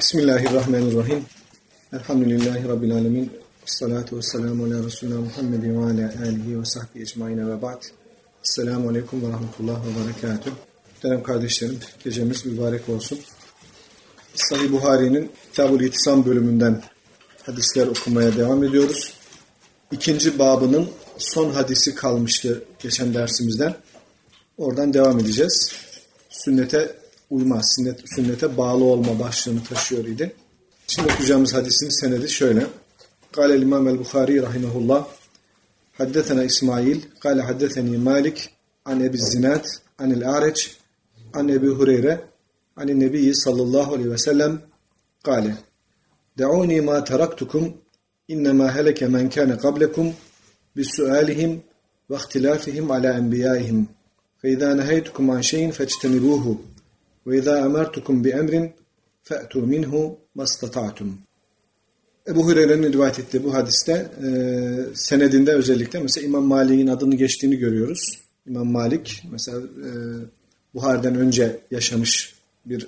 Bismillahirrahmanirrahim. Elhamdülillahi Rabbil alemin. Salatu ve selamu ala Resulullah Muhammedin ve ala alihi ve sahbihi ecmaine ve ba'd. Esselamu aleyküm ve rahmetullah ve berekatuhu. Muhterem kardeşlerim, gecemiz mübarek olsun. Sahih Buhari'nin Kitab-ül İtisam bölümünden hadisler okumaya devam ediyoruz. İkinci babının son hadisi kalmıştı geçen dersimizden. Oradan devam edeceğiz. Sünnete uyma, sünnet, sünnete bağlı olma başlığını taşıyor idi. Şimdi okuyacağımız hadisin senedi şöyle. قال الإمام البخاري رحمه الله حدثنا إسماعيل قال حدثني مالك عن أبي الزناد عن الأعرج عن أبي هريرة عن النبي صلى الله عليه وسلم قال دعوني ما تركتكم إنما هلك من كان قبلكم بسؤالهم واختلافهم على أنبيائهم فإذا نهيتكم عن شيء فاجتنبوه وإذا أمرتكم بأمر فأتوا منه ما استطعتم Ebu Hureyre'nin rivayet ettiği bu hadiste e, senedinde özellikle mesela İmam Malik'in adını geçtiğini görüyoruz. İmam Malik mesela e, Buhar'dan önce yaşamış bir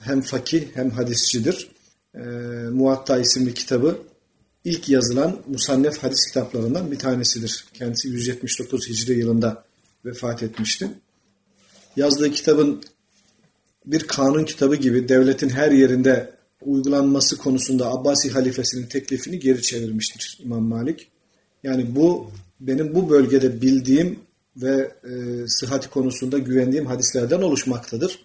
hem fakih hem hadisçidir. E, Muatta isimli kitabı ilk yazılan musannef hadis kitaplarından bir tanesidir. Kendisi 179 Hicri yılında vefat etmişti. Yazdığı kitabın bir kanun kitabı gibi devletin her yerinde uygulanması konusunda Abbasi halifesinin teklifini geri çevirmiştir İmam Malik. Yani bu benim bu bölgede bildiğim ve e, sıhhati konusunda güvendiğim hadislerden oluşmaktadır.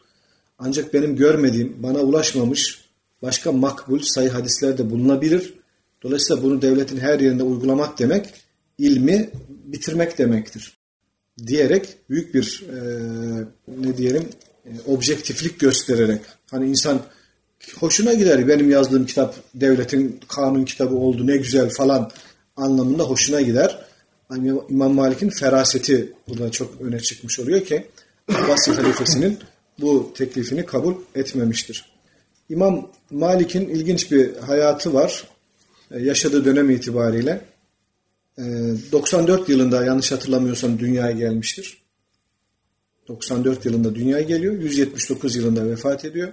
Ancak benim görmediğim, bana ulaşmamış başka makbul sayı hadisler de bulunabilir. Dolayısıyla bunu devletin her yerinde uygulamak demek, ilmi bitirmek demektir. Diyerek büyük bir e, ne diyelim objektiflik göstererek hani insan hoşuna gider benim yazdığım kitap devletin kanun kitabı oldu ne güzel falan anlamında hoşuna gider. Yani İmam Malik'in feraseti burada çok öne çıkmış oluyor ki Abbasi halifesinin bu teklifini kabul etmemiştir. İmam Malik'in ilginç bir hayatı var. Yaşadığı dönem itibariyle. 94 yılında yanlış hatırlamıyorsam dünyaya gelmiştir. 94 yılında dünyaya geliyor. 179 yılında vefat ediyor.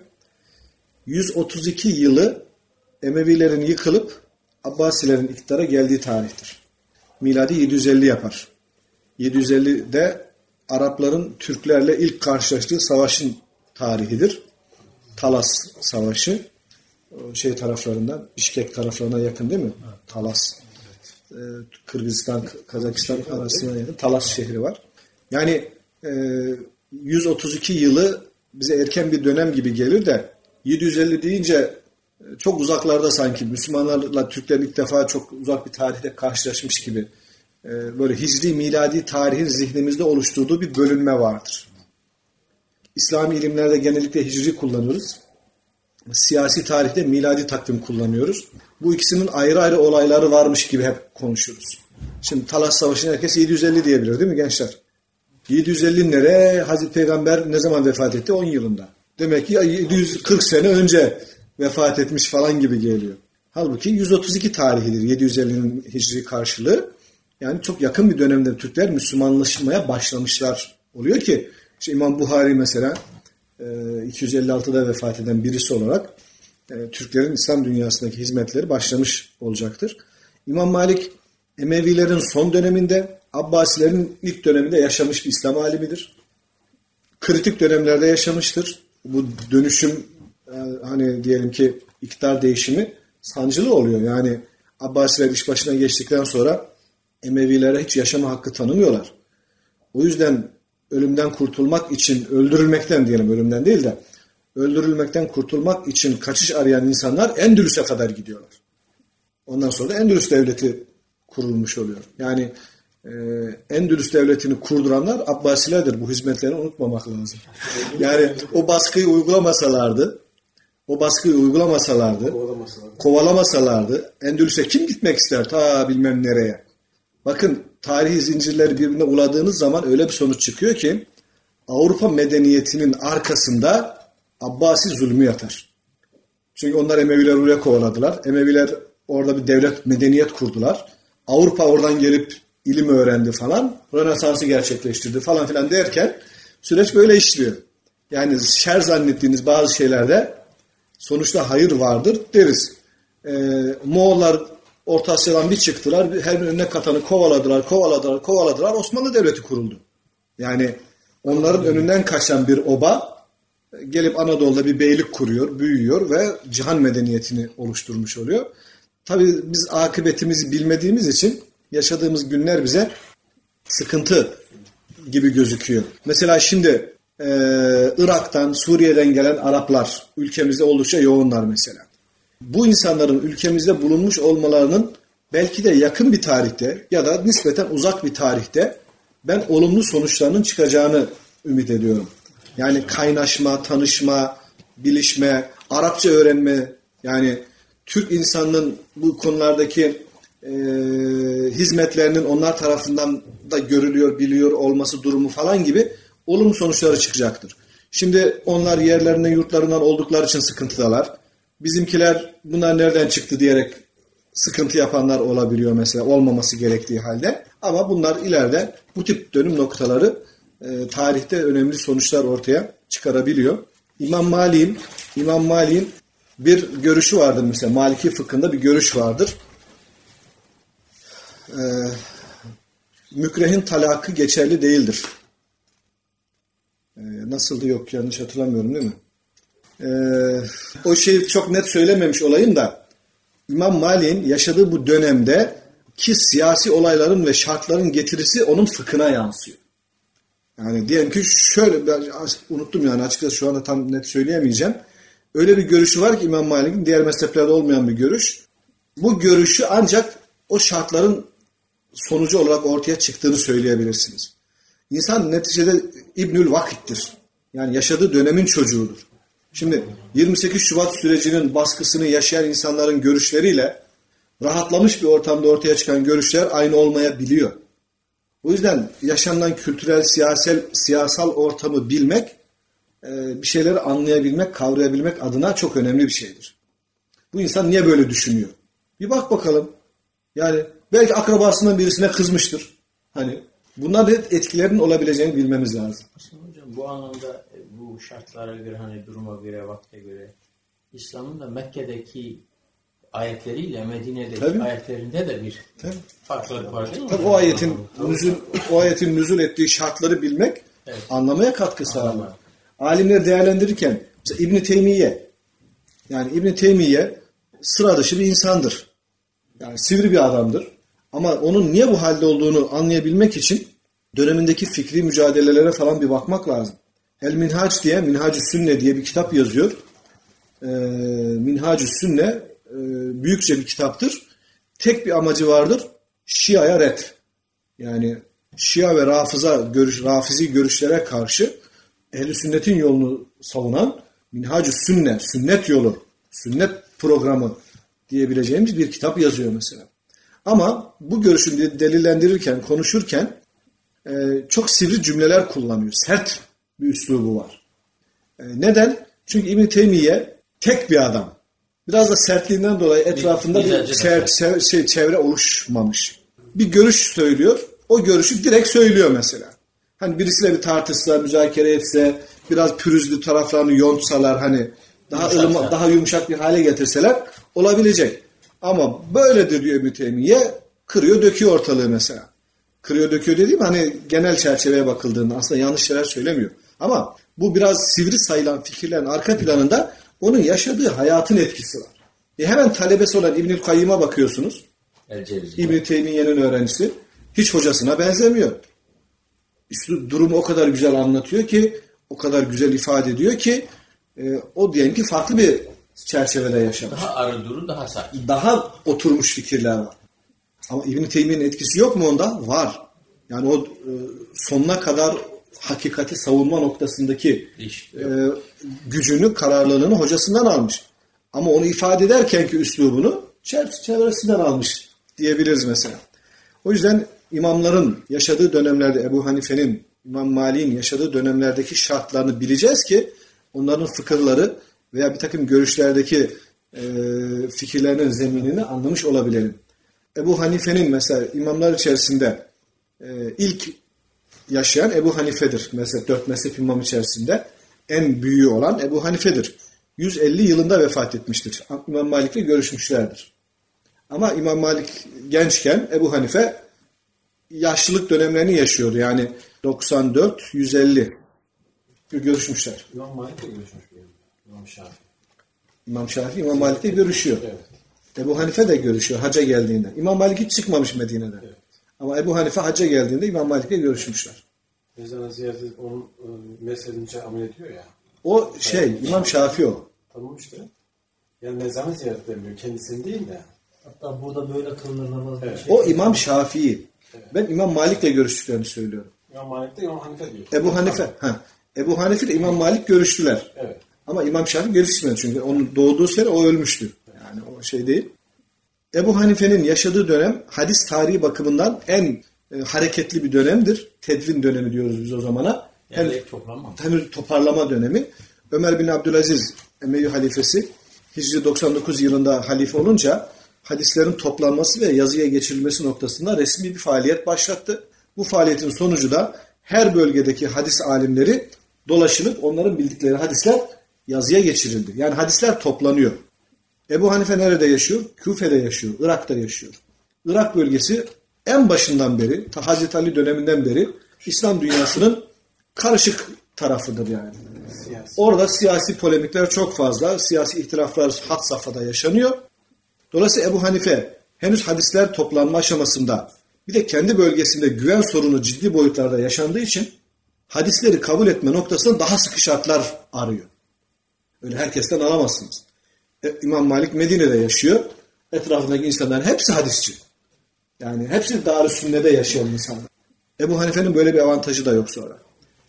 132 yılı Emevilerin yıkılıp Abbasilerin iktidara geldiği tarihtir. Miladi 750 yapar. 750'de Arapların Türklerle ilk karşılaştığı savaşın tarihidir. Talas Savaşı. Şey taraflarından, Bişkek taraflarına yakın değil mi? Evet. Talas. Ee, Kırgızistan, Kazakistan arasına yakın Talas şehri var. Yani 132 yılı bize erken bir dönem gibi gelir de 750 deyince çok uzaklarda sanki Müslümanlarla Türklerin ilk defa çok uzak bir tarihte karşılaşmış gibi böyle hicri miladi tarihin zihnimizde oluşturduğu bir bölünme vardır. İslami ilimlerde genellikle hicri kullanıyoruz. Siyasi tarihte miladi takvim kullanıyoruz. Bu ikisinin ayrı ayrı olayları varmış gibi hep konuşuruz. Şimdi Talas Savaşı'nı herkes 750 diyebilir değil mi gençler? 750 nere? Hazreti Peygamber ne zaman vefat etti? 10 yılında. Demek ki 740 sene önce vefat etmiş falan gibi geliyor. Halbuki 132 tarihidir 750'nin hicri karşılığı. Yani çok yakın bir dönemde Türkler Müslümanlaşmaya başlamışlar. Oluyor ki işte İmam Buhari mesela 256'da vefat eden birisi olarak Türklerin İslam dünyasındaki hizmetleri başlamış olacaktır. İmam Malik Emevilerin son döneminde Abbasilerin ilk döneminde yaşamış bir İslam alimidir. Kritik dönemlerde yaşamıştır. Bu dönüşüm e, hani diyelim ki iktidar değişimi sancılı oluyor. Yani Abbasiler iş başına geçtikten sonra Emevilere hiç yaşama hakkı tanımıyorlar. O yüzden ölümden kurtulmak için öldürülmekten diyelim ölümden değil de öldürülmekten kurtulmak için kaçış arayan insanlar Endülüs'e kadar gidiyorlar. Ondan sonra da Endülüs devleti kurulmuş oluyor. Yani e, Endülüs devletini kurduranlar Abbasilerdir. Bu hizmetlerini unutmamak lazım. Yani o baskıyı uygulamasalardı, o baskıyı uygulamasalardı, kovalamasalardı, kovalamasalardı Endülüs'e kim gitmek ister ta bilmem nereye? Bakın tarihi zincirleri birbirine uladığınız zaman öyle bir sonuç çıkıyor ki Avrupa medeniyetinin arkasında Abbasi zulmü yatar. Çünkü onlar Emeviler oraya kovaladılar. Emeviler orada bir devlet, medeniyet kurdular. Avrupa oradan gelip ilim öğrendi falan. Rönesans'ı gerçekleştirdi falan filan derken süreç böyle işliyor. Yani şer zannettiğiniz bazı şeylerde sonuçta hayır vardır deriz. E, Moğollar Orta Asya'dan bir çıktılar. Her önüne katanı kovaladılar, kovaladılar, kovaladılar. Osmanlı Devleti kuruldu. Yani onların önünden kaçan bir oba gelip Anadolu'da bir beylik kuruyor, büyüyor ve cihan medeniyetini oluşturmuş oluyor. Tabii biz akıbetimizi bilmediğimiz için yaşadığımız günler bize sıkıntı gibi gözüküyor. Mesela şimdi e, Irak'tan, Suriye'den gelen Araplar ülkemizde oldukça yoğunlar mesela. Bu insanların ülkemizde bulunmuş olmalarının belki de yakın bir tarihte ya da nispeten uzak bir tarihte ben olumlu sonuçlarının çıkacağını ümit ediyorum. Yani kaynaşma, tanışma, bilişme, Arapça öğrenme yani Türk insanının bu konulardaki e, hizmetlerinin onlar tarafından da görülüyor, biliyor olması durumu falan gibi olumlu sonuçları çıkacaktır. Şimdi onlar yerlerinden, yurtlarından oldukları için sıkıntıdalar. Bizimkiler bunlar nereden çıktı diyerek sıkıntı yapanlar olabiliyor mesela olmaması gerektiği halde. Ama bunlar ileride bu tip dönüm noktaları e, tarihte önemli sonuçlar ortaya çıkarabiliyor. İmam Malik'in İmam Malik'in bir görüşü vardır mesela Maliki fıkhında bir görüş vardır. Ee, mükrehin talakı geçerli değildir. Ee, nasıldı yok yanlış hatırlamıyorum değil mi? Ee, o şeyi çok net söylememiş olayım da İmam Malik'in yaşadığı bu dönemde ki siyasi olayların ve şartların getirisi onun fıkhına yansıyor. Yani diyelim ki şöyle ben unuttum yani açıkçası şu anda tam net söyleyemeyeceğim. Öyle bir görüşü var ki İmam Malik'in diğer mezheplerde olmayan bir görüş. Bu görüşü ancak o şartların sonucu olarak ortaya çıktığını söyleyebilirsiniz. İnsan neticede İbnül Vakit'tir. Yani yaşadığı dönemin çocuğudur. Şimdi 28 Şubat sürecinin baskısını yaşayan insanların görüşleriyle rahatlamış bir ortamda ortaya çıkan görüşler aynı olmayabiliyor. O yüzden yaşanılan kültürel, siyasal, siyasal ortamı bilmek, e, bir şeyleri anlayabilmek, kavrayabilmek adına çok önemli bir şeydir. Bu insan niye böyle düşünüyor? Bir bak bakalım. Yani belki akrabasından birisine kızmıştır. Hani bunlar da etkilerin olabileceğini bilmemiz lazım. Aslında hocam bu anlamda e, bu şartlara göre hani duruma göre, vakte göre İslam'ın da Mekke'deki ayetleriyle Medine'deki Tabii. ayetlerinde de bir Tabii. farklılık var değil mi? Tabii o ayetin nüzul, o ayetin nüzul ettiği şartları bilmek evet. anlamaya katkı sağlar. Alimler değerlendirirken İbn Teymiye yani İbn Teymiye sıra dışı bir insandır. Yani sivri bir adamdır. Ama onun niye bu halde olduğunu anlayabilmek için dönemindeki fikri mücadelelere falan bir bakmak lazım. El Minhac diye, Minhacü Sünne diye bir kitap yazıyor. Ee, Minhacü Sünne e, büyükçe bir kitaptır. Tek bir amacı vardır. Şia'ya red. Yani Şia ve Rafıza görüş, Rafizi görüşlere karşı ehli sünnetin yolunu savunan Minhacü Sünne, sünnet yolu, sünnet programı diyebileceğimiz bir kitap yazıyor mesela. Ama bu görüşünü delillendirirken, konuşurken e, çok sivri cümleler kullanıyor. Sert bir üslubu var. E, neden? Çünkü İbn Teymiye tek bir adam. Biraz da sertliğinden dolayı etrafında bir, bir çevre, çevre, şey, çevre oluşmamış. Bir görüş söylüyor. O görüşü direkt söylüyor mesela. Hani birisiyle bir tartışsa, müzakere etse, biraz pürüzlü taraflarını yontsalar hani daha ılma, daha yumuşak bir hale getirseler olabilecek. Ama böyledir diyor mütemiye kırıyor döküyor ortalığı mesela. Kırıyor döküyor dediğim hani genel çerçeveye bakıldığında aslında yanlış şeyler söylemiyor. Ama bu biraz sivri sayılan fikirlerin arka planında onun yaşadığı hayatın etkisi var. E hemen talebesi olan İbnül Kayyım'a bakıyorsunuz. İbn-i Teymiye'nin öğrencisi. Hiç hocasına benzemiyor. İşte durumu o kadar güzel anlatıyor ki, o kadar güzel ifade ediyor ki, e, o diyelim ki farklı bir çerçevede yaşamış. Daha arı duru, daha sakin. Daha oturmuş fikirler var. Ama İbn-i Teymiye'nin etkisi yok mu onda? Var. Yani o e, sonuna kadar hakikati savunma noktasındaki e, gücünü, kararlılığını hocasından almış. Ama onu ifade ederken ki üslubunu çevresinden almış diyebiliriz mesela. O yüzden imamların yaşadığı dönemlerde Ebu Hanife'nin, İmam Malik'in yaşadığı dönemlerdeki şartlarını bileceğiz ki onların fıkırları veya bir takım görüşlerdeki e, fikirlerinin zeminini anlamış olabilelim. Ebu Hanife'nin mesela imamlar içerisinde e, ilk yaşayan Ebu Hanife'dir. Mesela dört mezhep imam içerisinde en büyüğü olan Ebu Hanife'dir. 150 yılında vefat etmiştir. İmam Malik'le görüşmüşlerdir. Ama İmam Malik gençken Ebu Hanife yaşlılık dönemlerini yaşıyordu. Yani 94, 150 görüşmüşler. İmam Malik'le görüşmüş mü? İmam Şafii. İmam Şafii İmam Malik'le görüşüyor. Evet. Ebu Hanife de görüşüyor hacca geldiğinde. İmam Malik hiç çıkmamış Medine'den. Evet. Ama Ebu Hanife hacca geldiğinde İmam Malik'le görüşmüşler. Mezana ziyaret edip onun e, mezhebince amel ediyor ya. O şey İmam Şafii o. Tamam işte. Yani mezarını ziyaret edemiyor. Kendisini değil de. Hatta burada böyle kılınır namaz. Evet. Şey. O İmam Şafii. Ben İmam Malik'le görüştüklerini söylüyorum. İmam Malik de İmam Hanife diyor. Ebu Hanife. Ha. Ebu Hanife ile İmam Malik görüştüler. Evet. Ama İmam Şafii görüşmedi çünkü onun doğduğu sene o ölmüştü. Yani o şey değil. Ebu Hanife'nin yaşadığı dönem hadis tarihi bakımından en e, hareketli bir dönemdir. Tedvin dönemi diyoruz biz o zamana. Hem, Yani toplanma. henüz toparlama dönemi. Ömer bin Abdülaziz Emevi halifesi Hicri 99 yılında halife olunca hadislerin toplanması ve yazıya geçirilmesi noktasında resmi bir faaliyet başlattı. Bu faaliyetin sonucu da her bölgedeki hadis alimleri dolaşılıp onların bildikleri hadisler yazıya geçirildi. Yani hadisler toplanıyor. Ebu Hanife nerede yaşıyor? Küfe'de yaşıyor, Irak'ta yaşıyor. Irak bölgesi en başından beri, Hazreti Ali döneminden beri İslam dünyasının karışık tarafıdır yani. Siyasi. Orada siyasi polemikler çok fazla, siyasi ihtilaflar had safhada yaşanıyor. Dolayısıyla Ebu Hanife henüz hadisler toplanma aşamasında bir de kendi bölgesinde güven sorunu ciddi boyutlarda yaşandığı için hadisleri kabul etme noktasında daha sıkı şartlar arıyor. Öyle herkesten alamazsınız. E, İmam Malik Medine'de yaşıyor. Etrafındaki insanların hepsi hadisçi. Yani hepsi dar sünnede yaşayan insanlar. Ebu Hanife'nin böyle bir avantajı da yok sonra.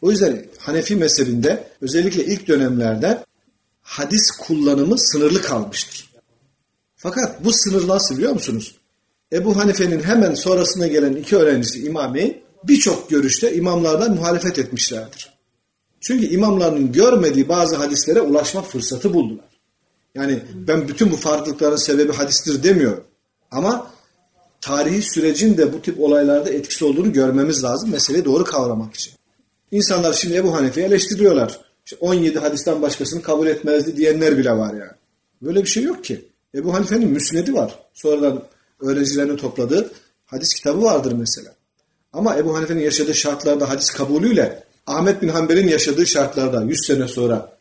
O yüzden Hanefi mezhebinde özellikle ilk dönemlerde hadis kullanımı sınırlı kalmıştır. Fakat bu sınır nasıl biliyor musunuz? Ebu Hanife'nin hemen sonrasına gelen iki öğrencisi İmameyn birçok görüşte imamlardan muhalefet etmişlerdir. Çünkü imamların görmediği bazı hadislere ulaşma fırsatı buldular. Yani ben bütün bu farklılıkların sebebi hadistir demiyorum. Ama tarihi sürecin de bu tip olaylarda etkisi olduğunu görmemiz lazım meseleyi doğru kavramak için. İnsanlar şimdi Ebu Hanife'yi eleştiriyorlar. İşte 17 hadisten başkasını kabul etmezdi diyenler bile var yani. Böyle bir şey yok ki. Ebu Hanife'nin müsnedi var. Sonradan öğrencilerini topladığı hadis kitabı vardır mesela. Ama Ebu Hanife'nin yaşadığı şartlarda hadis kabulüyle Ahmet bin Hanbel'in yaşadığı şartlarda 100 sene sonra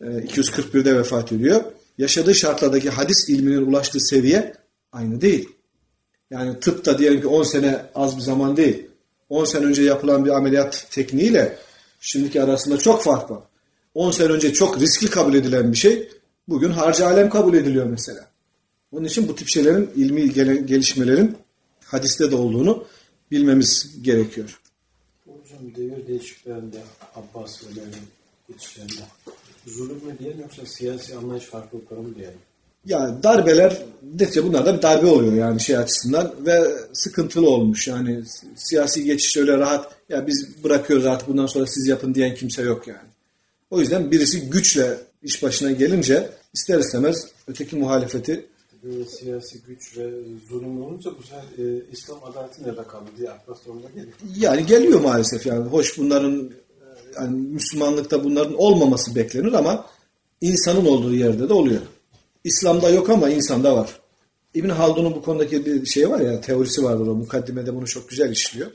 241'de vefat ediyor. Yaşadığı şartlardaki hadis ilminin ulaştığı seviye aynı değil. Yani tıpta diyelim ki 10 sene az bir zaman değil. 10 sene önce yapılan bir ameliyat tekniğiyle şimdiki arasında çok fark var. 10 sene önce çok riskli kabul edilen bir şey bugün harcı alem kabul ediliyor mesela. Onun için bu tip şeylerin ilmi gelişmelerin hadiste de olduğunu bilmemiz gerekiyor. Hocam devir değişikliklerinde Abbas ve Mevlid geçişlerinde zulüm mü diyelim yoksa siyasi anlayış farklılıkları mı diyelim? Ya darbeler, netice bunlar da bir darbe oluyor yani şey açısından ve sıkıntılı olmuş. Yani siyasi geçiş öyle rahat, ya biz bırakıyoruz artık bundan sonra siz yapın diyen kimse yok yani. O yüzden birisi güçle iş başına gelince ister istemez öteki muhalefeti Böyle siyasi güç ve zulüm olunca bu sefer e, İslam adaleti nerede kaldı diye akla sonunda geliyor. yani geliyor maalesef yani. Hoş bunların yani Müslümanlıkta bunların olmaması beklenir ama insanın olduğu yerde de oluyor. İslam'da yok ama insanda var. İbn Haldun'un bu konudaki bir şey var ya teorisi vardır o mukaddimede bunu çok güzel işliyor.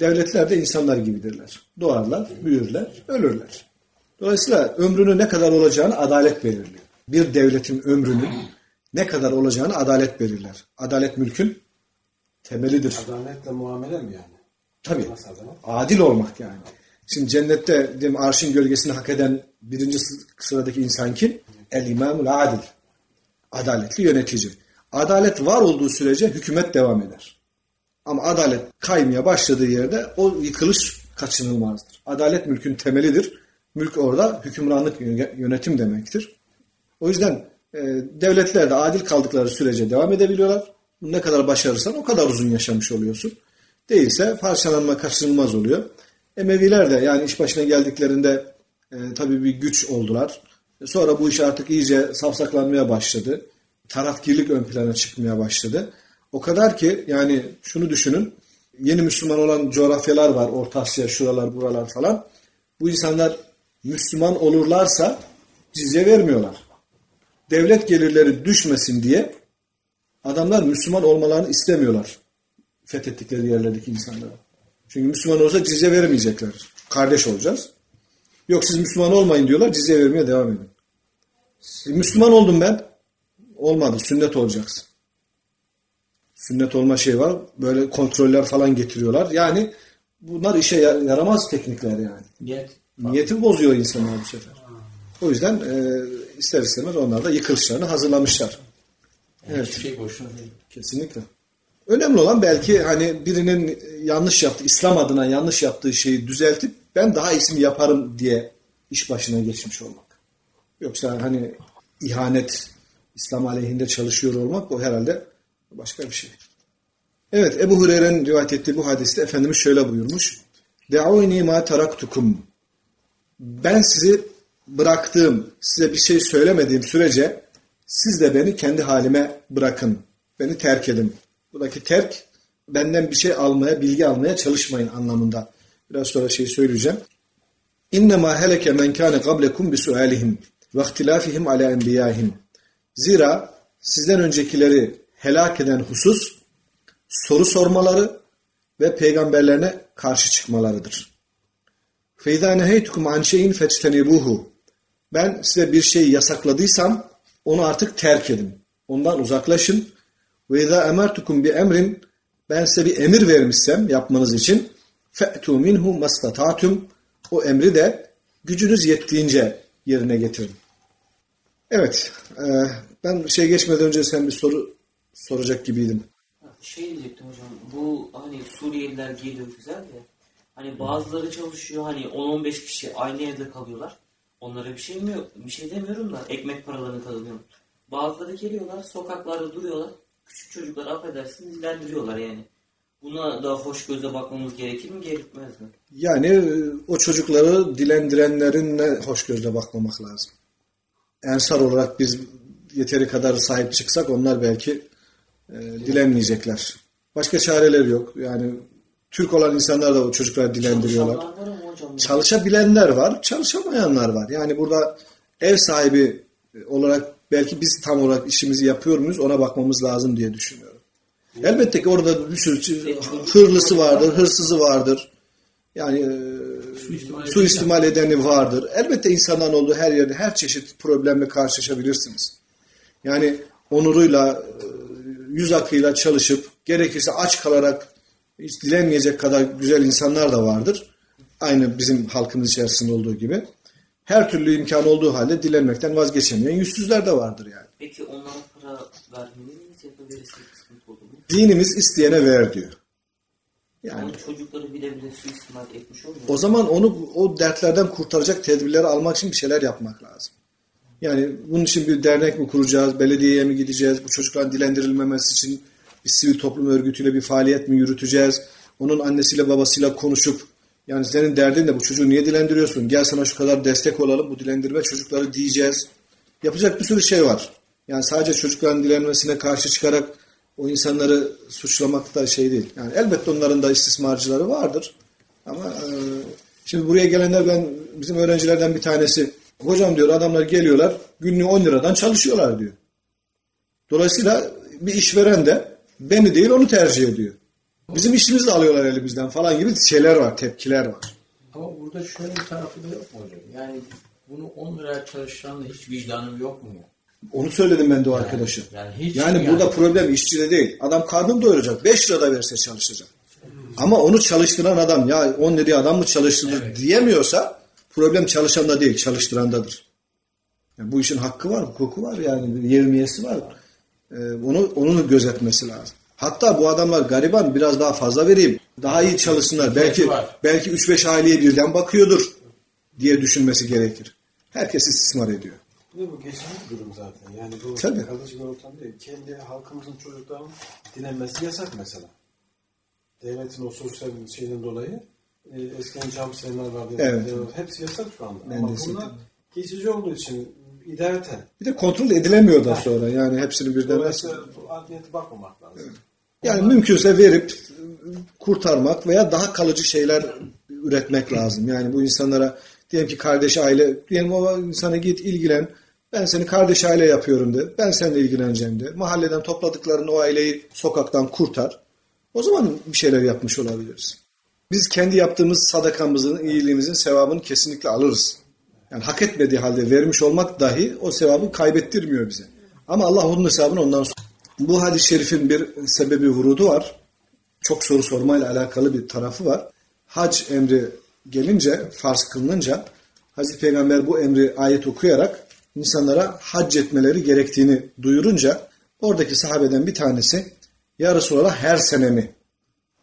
Devletler de insanlar gibidirler. Doğarlar, büyürler, ölürler. Dolayısıyla ömrünün ne kadar olacağını adalet belirliyor. Bir devletin ömrünün ne kadar olacağını adalet belirler. Adalet mülkün temelidir. Adaletle muamele mi yani? Tabii. Adil olmak yani. Şimdi cennette diyelim, arşın gölgesini hak eden birinci sıradaki insan kim? El imamul adil. Adaletli yönetici. Adalet var olduğu sürece hükümet devam eder. Ama adalet kaymaya başladığı yerde o yıkılış kaçınılmazdır. Adalet mülkün temelidir. Mülk orada hükümranlık yönetim demektir. O yüzden devletler de adil kaldıkları sürece devam edebiliyorlar. Ne kadar başarırsan o kadar uzun yaşamış oluyorsun. Değilse parçalanma kaçınılmaz oluyor. Emeviler de yani iş başına geldiklerinde e, tabii bir güç oldular. Sonra bu iş artık iyice safsaklanmaya başladı. Tarafgirlik ön plana çıkmaya başladı. O kadar ki yani şunu düşünün. Yeni Müslüman olan coğrafyalar var. Orta Asya, şuralar, buralar falan. Bu insanlar Müslüman olurlarsa cizye vermiyorlar. Devlet gelirleri düşmesin diye adamlar Müslüman olmalarını istemiyorlar. Fethettikleri yerlerdeki insanlara. Çünkü Müslüman olsa cizye veremeyecekler. Kardeş olacağız. Yok siz Müslüman olmayın diyorlar. Cizye vermeye devam edin. Müslüman oldum ben. Olmadı. Sünnet olacaksın. Sünnet olma şey var. Böyle kontroller falan getiriyorlar. Yani bunlar işe yaramaz teknikler yani. Niyet. Niyeti bozuyor insanlar bu sefer. O yüzden e, ister istemez onlar da yıkılışlarını hazırlamışlar. Evet. Hiçbir şey boşuna değil. Kesinlikle. Önemli olan belki hani birinin yanlış yaptı, İslam adına yanlış yaptığı şeyi düzeltip ben daha iyisini yaparım diye iş başına geçmiş olmak. Yoksa hani ihanet, İslam aleyhinde çalışıyor olmak o herhalde başka bir şey. Evet Ebu Hureyre'nin rivayet ettiği bu hadiste Efendimiz şöyle buyurmuş. De'uni ma taraktukum. Ben sizi bıraktığım, size bir şey söylemediğim sürece siz de beni kendi halime bırakın. Beni terk edin. Buradaki terk benden bir şey almaya, bilgi almaya çalışmayın anlamında. Biraz sonra şey söyleyeceğim. İnnemâ heleke men kâne qablekum bi sualihim ve ihtilafihim ala enbiyâhim. Zira sizden öncekileri helak eden husus soru sormaları ve peygamberlerine karşı çıkmalarıdır. فَاِذَا نَهَيْتُكُمْ عَنْ شَيْءٍ فَاجْتَنِبُوهُ ben size bir şeyi yasakladıysam onu artık terk edin. Ondan uzaklaşın. Ve izâ emertukum bi emrin ben size bir emir vermişsem yapmanız için fe'tu minhu mastata'tum o emri de gücünüz yettiğince yerine getirin. Evet. E, ben şey geçmeden önce sen bir soru soracak gibiydim. Şey diyecektim hocam. Bu hani Suriyeliler geliyor güzel de hani bazıları çalışıyor hani 10-15 kişi aynı evde kalıyorlar. Onlara bir şey mi yok, bir şey demiyorum da ekmek paralarını kazanıyorum. Bazıları geliyorlar, sokaklarda duruyorlar, küçük çocuklar affedersiniz dilendiriyorlar yani. Buna da hoş göze bakmamız gerekir mi, gerekmez mi? Yani e, o çocukları dilendirenlerin hoş gözle bakmamak lazım. Ensar olarak biz yeteri kadar sahip çıksak onlar belki e, dilenmeyecekler. Başka çareler yok. Yani Türk olan insanlar da o çocuklar dilendiriyorlar. Çalışabilenler var, çalışamayanlar var. Yani burada ev sahibi olarak belki biz tam olarak işimizi yapıyor muyuz ona bakmamız lazım diye düşünüyorum. Elbette ki orada bir sürü e, hırlısı vardır, hırsızı vardır. Yani e, suistimal, suistimal edeni vardır. Elbette insanların olduğu her yerde her çeşit problemle karşılaşabilirsiniz. Yani onuruyla, e, yüz akıyla çalışıp gerekirse aç kalarak hiç dilenmeyecek kadar güzel insanlar da vardır. Aynı bizim halkımız içerisinde olduğu gibi. Her türlü imkan olduğu halde dilenmekten vazgeçemeyen yüzsüzler de vardır yani. Peki onlara para vermeli miyiz ya da verirse sıkıntı olur mu? Dinimiz isteyene ver diyor. Yani, yani çocukları bile bile suistimal etmiş olmuyor. O zaman onu o dertlerden kurtaracak tedbirleri almak için bir şeyler yapmak lazım. Yani bunun için bir dernek mi kuracağız, belediyeye mi gideceğiz, bu çocukların dilendirilmemesi için bir sivil toplum örgütüyle bir faaliyet mi yürüteceğiz, onun annesiyle babasıyla konuşup yani senin derdin de bu çocuğu niye dilendiriyorsun, gel sana şu kadar destek olalım, bu dilendirme çocukları diyeceğiz. Yapacak bir sürü şey var. Yani sadece çocukların dilenmesine karşı çıkarak o insanları suçlamak da şey değil. Yani elbette onların da istismarcıları vardır. Ama e, şimdi buraya gelenler ben bizim öğrencilerden bir tanesi hocam diyor adamlar geliyorlar günlüğü 10 liradan çalışıyorlar diyor. Dolayısıyla bir işveren de beni değil onu tercih ediyor. Bizim işimizi de alıyorlar elimizden falan gibi şeyler var, tepkiler var. Ama burada şöyle bir tarafı da yok mu hocam? Yani bunu 10 liraya çalıştıran da hiç vicdanım yok mu ya? Onu söyledim ben de o yani, arkadaşa. Yani, hiç yani, yani burada problem işçide değil. Adam karnını doyuracak. 5 lira da verse çalışacak. Ama onu çalıştıran adam ya 10 liraya adam mı çalıştırır evet. diyemiyorsa problem çalışanda değil çalıştırandadır. Yani bu işin hakkı var, hukuku var yani yevmiyesi var. Ee, onu onun gözetmesi lazım. Hatta bu adamlar gariban biraz daha fazla vereyim. Daha iyi çalışsınlar. Belki belki 3-5 aileye birden bakıyordur diye düşünmesi gerekir. Herkes istismar ediyor. Bu, bu geçici bir durum zaten. Yani bu Tabii. kalıcı bir ortam değil. Kendi halkımızın çocuklarının dilenmesi yasak mesela. Devletin o sosyal şeyden dolayı e, eskiden cam seneler vardı. Evet. Hepsi yasak şu anda. Ben Ama bunlar geçici olduğu için idareten. Bir de kontrol edilemiyor da sonra. Yani hepsini birden Dolayısıyla adliyete bakmamak lazım. Evet. Yani Onlar... mümkünse verip kurtarmak veya daha kalıcı şeyler üretmek lazım. Yani bu insanlara Diyelim ki kardeş aile, diyelim o insana git ilgilen, ben seni kardeş aile yapıyorum de, ben seninle ilgileneceğim de. Mahalleden topladıklarını o aileyi sokaktan kurtar. O zaman bir şeyler yapmış olabiliriz. Biz kendi yaptığımız sadakamızın, iyiliğimizin sevabını kesinlikle alırız. Yani hak etmediği halde vermiş olmak dahi o sevabı kaybettirmiyor bize. Ama Allah onun hesabını ondan sonra. Bu hadis-i şerifin bir sebebi vurudu var. Çok soru sormayla alakalı bir tarafı var. Hac emri gelince, farz kılınınca Hazreti Peygamber bu emri ayet okuyarak insanlara hac etmeleri gerektiğini duyurunca oradaki sahabeden bir tanesi Ya Resulallah her sene mi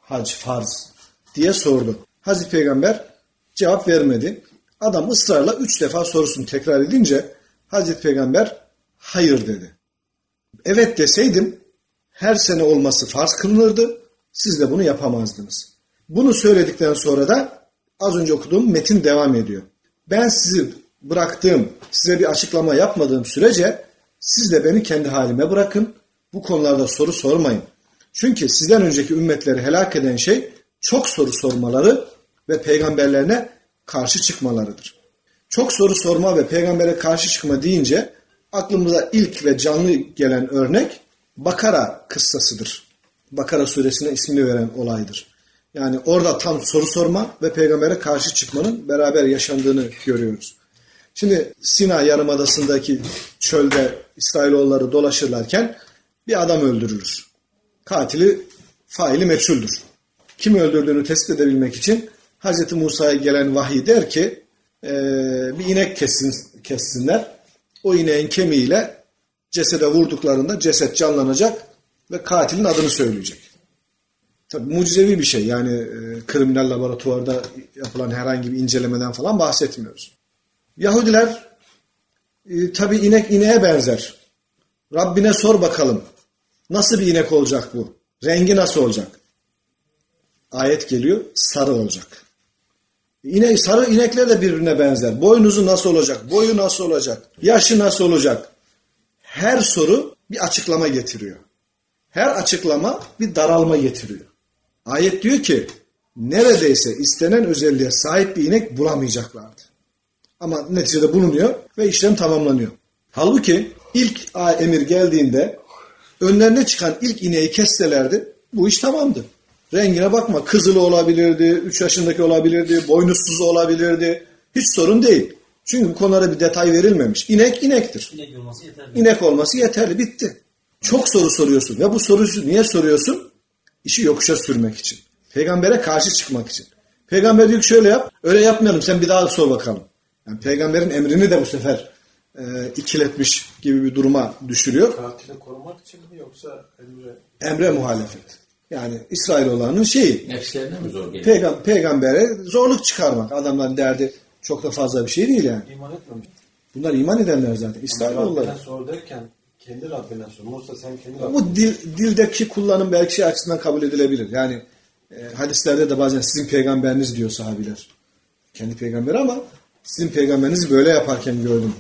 hac farz diye sordu. Hazreti Peygamber cevap vermedi. Adam ısrarla üç defa sorusunu tekrar edince Hazreti Peygamber hayır dedi. Evet deseydim her sene olması farz kılınırdı. Siz de bunu yapamazdınız. Bunu söyledikten sonra da az önce okuduğum metin devam ediyor. Ben sizi bıraktığım, size bir açıklama yapmadığım sürece siz de beni kendi halime bırakın. Bu konularda soru sormayın. Çünkü sizden önceki ümmetleri helak eden şey çok soru sormaları ve peygamberlerine karşı çıkmalarıdır. Çok soru sorma ve peygambere karşı çıkma deyince aklımıza ilk ve canlı gelen örnek Bakara kıssasıdır. Bakara suresine ismini veren olaydır. Yani orada tam soru sorma ve peygambere karşı çıkmanın beraber yaşandığını görüyoruz. Şimdi Sina Yarımadası'ndaki çölde İsrailoğulları dolaşırlarken bir adam öldürülür. Katili faili meçhuldür. Kim öldürdüğünü tespit edebilmek için Hz. Musa'ya gelen vahiy der ki e, bir inek kessin, kessinler. O ineğin kemiğiyle cesede vurduklarında ceset canlanacak ve katilin adını söyleyecek. Tabi mucizevi bir şey yani e, kriminal laboratuvarda yapılan herhangi bir incelemeden falan bahsetmiyoruz. Yahudiler e, tabi inek ineğe benzer. Rabbine sor bakalım nasıl bir inek olacak bu? Rengi nasıl olacak? Ayet geliyor sarı olacak. İne, sarı inekler de birbirine benzer. Boynuzu nasıl olacak? Boyu nasıl olacak? Yaşı nasıl olacak? Her soru bir açıklama getiriyor. Her açıklama bir daralma getiriyor. Ayet diyor ki neredeyse istenen özelliğe sahip bir inek bulamayacaklardı. Ama neticede bulunuyor ve işlem tamamlanıyor. Halbuki ilk emir geldiğinde önlerine çıkan ilk ineği kesselerdi bu iş tamamdı. Rengine bakma kızılı olabilirdi, 3 yaşındaki olabilirdi, boynuzsuz olabilirdi. Hiç sorun değil. Çünkü bu konulara bir detay verilmemiş. İnek inektir. İnek olması yeterli. İnek olması yeterli bitti. Çok soru soruyorsun ve bu soruyu niye soruyorsun? İşi yokuşa sürmek için. Peygambere karşı çıkmak için. Peygamber diyor ki şöyle yap, öyle yapmayalım sen bir daha sor bakalım. Yani peygamberin emrini de bu sefer e, ikiletmiş gibi bir duruma düşürüyor. Katili korumak için mi yoksa emre? Emre muhalefet. Yani İsrailoğullarının şeyi. Nefslerine mi zor geliyor? Peygam peygambere zorluk çıkarmak. Adamların derdi çok da fazla bir şey değil yani. İman etmemiş. Bunlar iman edenler zaten. İsrailoğulları. Rabbine sor derken kendi Rabbine sor. Musa sen kendi Rabbine Bu dil, dildeki kullanım belki şey açısından kabul edilebilir. Yani e, hadislerde de bazen sizin peygamberiniz diyor sahabiler. Kendi peygamberi ama sizin peygamberinizi böyle yaparken gördüm.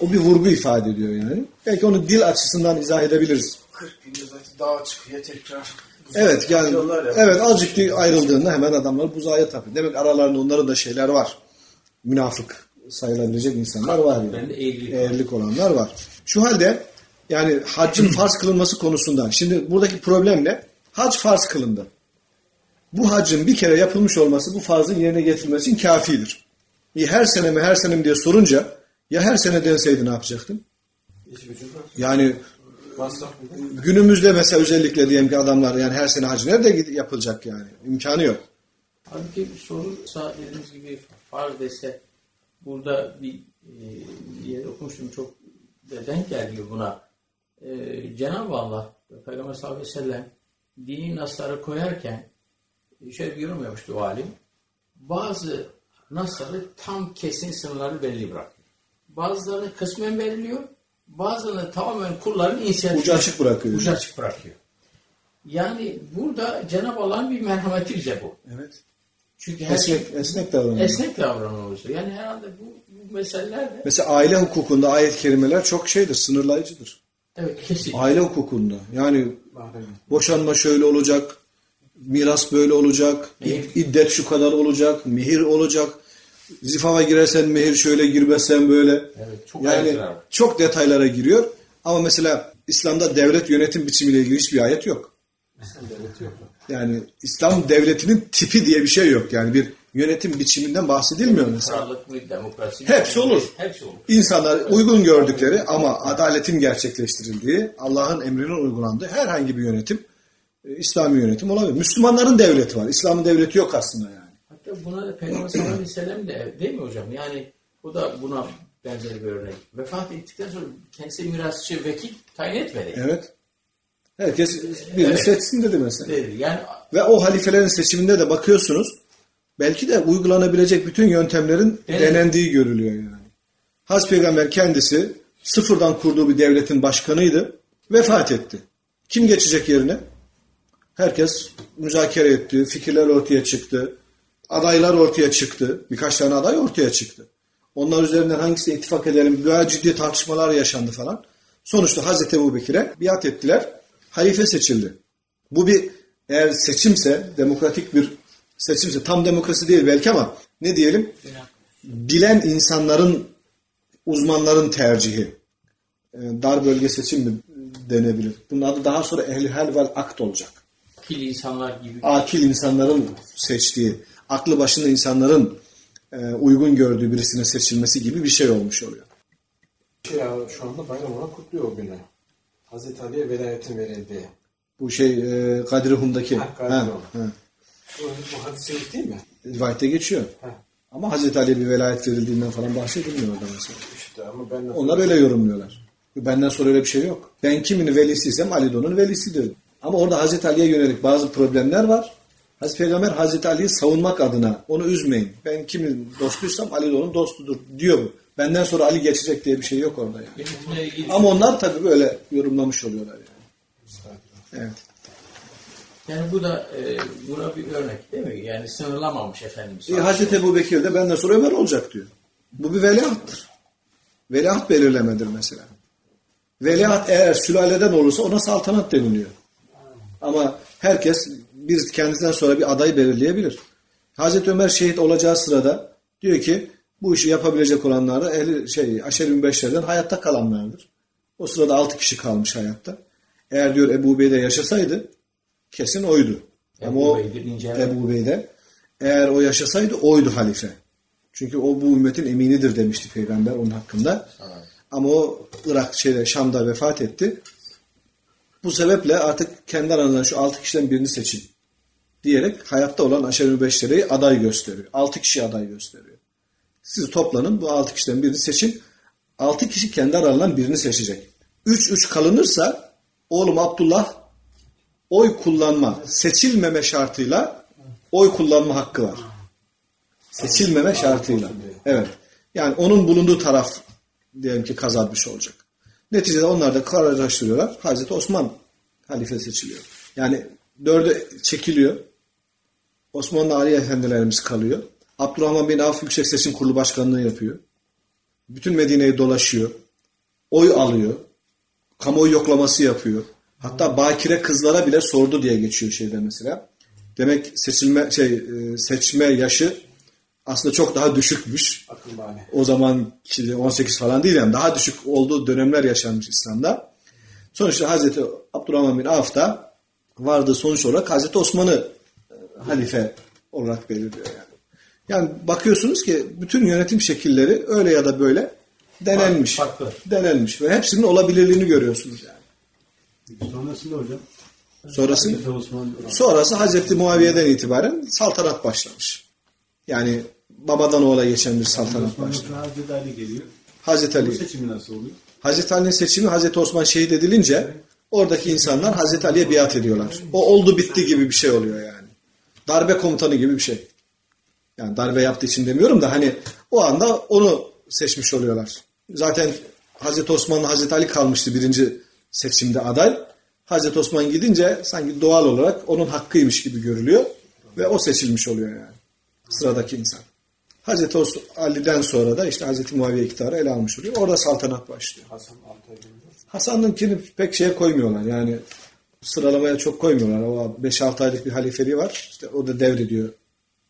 O bir vurgu ifade ediyor yani. Belki onu dil açısından izah edebiliriz. 40 günde zaten dağa çıkıyor tekrar. Evet yani evet azıcık ayrıldığında hemen adamlar buzağa tapıyor. Demek aralarında onların da şeyler var. Münafık sayılabilecek insanlar var yani. Eğrilik. Eğrilik olanlar var. Şu halde yani haccın farz kılınması konusunda şimdi buradaki problem ne? Hac farz kılındı. Bu haccın bir kere yapılmış olması bu farzın yerine getirilmesi için kafidir. E, her sene mi her sene mi diye sorunca ya her sene denseydi ne yapacaktın? Var. Yani. Günümüzde mesela özellikle diyelim ki adamlar yani her sene hac nerede yapılacak yani? İmkanı yok. Halbuki bir soru sağ dediğiniz gibi farz dese burada bir e, yer okumuştum çok denk geliyor buna. E, Cenab-ı Allah Peygamber sallallahu aleyhi ve sellem dini nasları koyarken şöyle bir yorum yapmıştı o alim. Bazı nasları tam kesin sınırları belli bırakıyor. Bazıları kısmen belirliyor. Bazılarını tamamen kulların inisiyatifine Ucu açık bırakıyor. ucu açık bırakıyor. Yani burada Cenab-ı Allah'ın bir merhameti bize bu. Evet. Çünkü her şey Esnek, esnek davranıyor. esnek davranıyoruz. Yani herhalde bu, bu meseleler de Mesela aile hukukunda ayet-i kerimeler çok şeydir, sınırlayıcıdır. evet kesin. Aile hukukunda. Yani boşanma şöyle olacak, miras böyle olacak, Evet. iddet şu kadar olacak, mihir olacak. Zifava girersen mehir şöyle girmezsen böyle. Evet, çok yani çok detaylara giriyor. Ama mesela İslam'da devlet yönetim biçimiyle ilgili hiçbir ayet yok. İslam devleti yok. Yani İslam devletinin tipi diye bir şey yok. Yani bir yönetim biçiminden bahsedilmiyor mesela. Demokrasi mi? Hepsi olur. Hepsi olur. İnsanlar uygun gördükleri ama adaletin gerçekleştirildiği, Allah'ın emrinin uygulandığı herhangi bir yönetim, e, İslami yönetim olabilir. Müslümanların devleti var. İslam'ın devleti yok aslında yani. Hatta buna Peygamber sallallahu aleyhi ve sellem de değil mi hocam? Yani bu da buna benzer bir örnek. Vefat ettikten sonra kendisi mirasçı vekil tayin etmedi. Evet. Herkes birini Evet. seçsin dedi mesela. Dedi. Yani Ve o halifelerin seçiminde de bakıyorsunuz belki de uygulanabilecek bütün yöntemlerin Evet. denendiği görülüyor yani. Haz peygamber kendisi sıfırdan kurduğu bir devletin başkanıydı. Vefat etti. Kim geçecek yerine? Herkes müzakere etti. Fikirler ortaya çıktı. Adaylar ortaya çıktı. Birkaç tane aday ortaya çıktı. Onlar üzerinden hangisine ittifak edelim? Böyle ciddi tartışmalar yaşandı falan. Sonuçta Hazreti Ebu Bekir'e biat ettiler. Halife seçildi. Bu bir eğer seçimse, demokratik bir seçimse, tam demokrasi değil belki ama ne diyelim? Bilen insanların, uzmanların tercihi. Ee, Dar bölge seçim mi denebilir? Bunun adı daha sonra ehli hal vel akt olacak. akil insanlar gibi Akil insanların seçtiği, aklı başında insanların e, uygun gördüğü birisine seçilmesi gibi bir şey olmuş oluyor. Şey ya, şu anda bayram olarak kutluyor o günü. Hazreti Ali'ye velayetin verildiği. Bu şey e, Kadir Hum'daki. Ha, Kadir Ha, ha. Bu, bu hadis-i şerif değil mi? Rivayette geçiyor. Ha. Ama Hazreti Ali'ye bir velayet verildiğinden falan bahsedilmiyor orada mesela. İşte ama ben de Onlar öyle yorumluyorlar. Benden sonra öyle bir şey yok. Ben kimin velisiysem Ali de onun velisidir. Ama orada Hazreti Ali'ye yönelik bazı problemler var. Hazreti Peygamber Hazreti Ali'yi savunmak adına onu üzmeyin. Ben kimin dostuysam Ali de onun dostudur diyor bu. Benden sonra Ali geçecek diye bir şey yok orada yani. Ama onlar tabii böyle yorumlamış oluyorlar yani. Evet. Yani bu da e, buna bir örnek değil mi? Yani sınırlamamış Efendimiz. E, Hazreti Ebu Bekir de benden sonra Ömer olacak diyor. Bu bir veliahttır. Veliaht belirlemedir mesela. Veliaht eğer sülaleden olursa ona saltanat deniliyor. Ama herkes bir kendisinden sonra bir aday belirleyebilir. Hazreti Ömer şehit olacağı sırada diyor ki bu işi yapabilecek olanlar da ehli, şey, aşer-i mübeşşerden hayatta kalanlardır. O sırada altı kişi kalmış hayatta. Eğer diyor Ebu Beyde yaşasaydı kesin oydu. Ama Ebu o Bey'dir, ince- Ebu Beyde eğer o yaşasaydı oydu halife. Çünkü o bu ümmetin eminidir demişti peygamber onun hakkında. Ama o Irak şeyde Şam'da vefat etti. Bu sebeple artık kendi aranızdan şu altı kişiden birini seçin diyerek hayatta olan Aşer-i Mübeşşere'yi aday gösteriyor. Altı kişi aday gösteriyor. Siz toplanın bu altı kişiden birini seçin. Altı kişi kendi aralarından birini seçecek. Üç üç kalınırsa oğlum Abdullah oy kullanma, seçilmeme şartıyla oy kullanma hakkı var. Seçilmeme şartıyla. Evet. Yani onun bulunduğu taraf diyelim ki kazanmış olacak. Neticede onlar da kararlaştırıyorlar. Hazreti Osman halife seçiliyor. Yani dörde çekiliyor. Osmanlı Ali Efendilerimiz kalıyor. Abdurrahman bin Avf Yüksek Seçim Kurulu Başkanlığı yapıyor. Bütün Medine'yi dolaşıyor. Oy alıyor. Kamuoyu yoklaması yapıyor. Hatta bakire kızlara bile sordu diye geçiyor şeyde mesela. Demek seçilme şey e, seçme yaşı aslında çok daha düşükmüş. O zaman 18 falan değil yani daha düşük olduğu dönemler yaşanmış İslam'da. Sonuçta Hazreti Abdurrahman bin Avf da vardığı sonuç olarak Hazreti Osman'ı halife olarak belirliyor yani. Yani bakıyorsunuz ki bütün yönetim şekilleri öyle ya da böyle denenmiş. Farklı. Denenmiş ve hepsinin olabilirliğini görüyorsunuz yani. Sonrasında hocam. Sonrası Sonrası Hazreti Muaviye'den itibaren saltanat başlamış. Yani babadan oğula geçen bir saltanat sonra Hazreti Ali geliyor. Hazreti Ali. seçimi nasıl oluyor? Hazreti Ali'nin seçimi Hazreti Osman şehit edilince oradaki insanlar Hazreti Ali'ye biat ediyorlar. O oldu bitti gibi bir şey oluyor yani. Darbe komutanı gibi bir şey. Yani darbe yaptığı için demiyorum da hani o anda onu seçmiş oluyorlar. Zaten Hazreti Osman'la Hazreti Ali kalmıştı birinci seçimde aday. Hazreti Osman gidince sanki doğal olarak onun hakkıymış gibi görülüyor ve o seçilmiş oluyor yani. Sıradaki insan. Hazreti Ali'den sonra da işte Hazreti Muaviye iktidarı ele almış oluyor. Orada saltanat başlıyor. Hasan'ınkini pek şeye koymuyorlar. Yani sıralamaya çok koymuyorlar. O 5-6 aylık bir halifeliği var. İşte o da devrediyor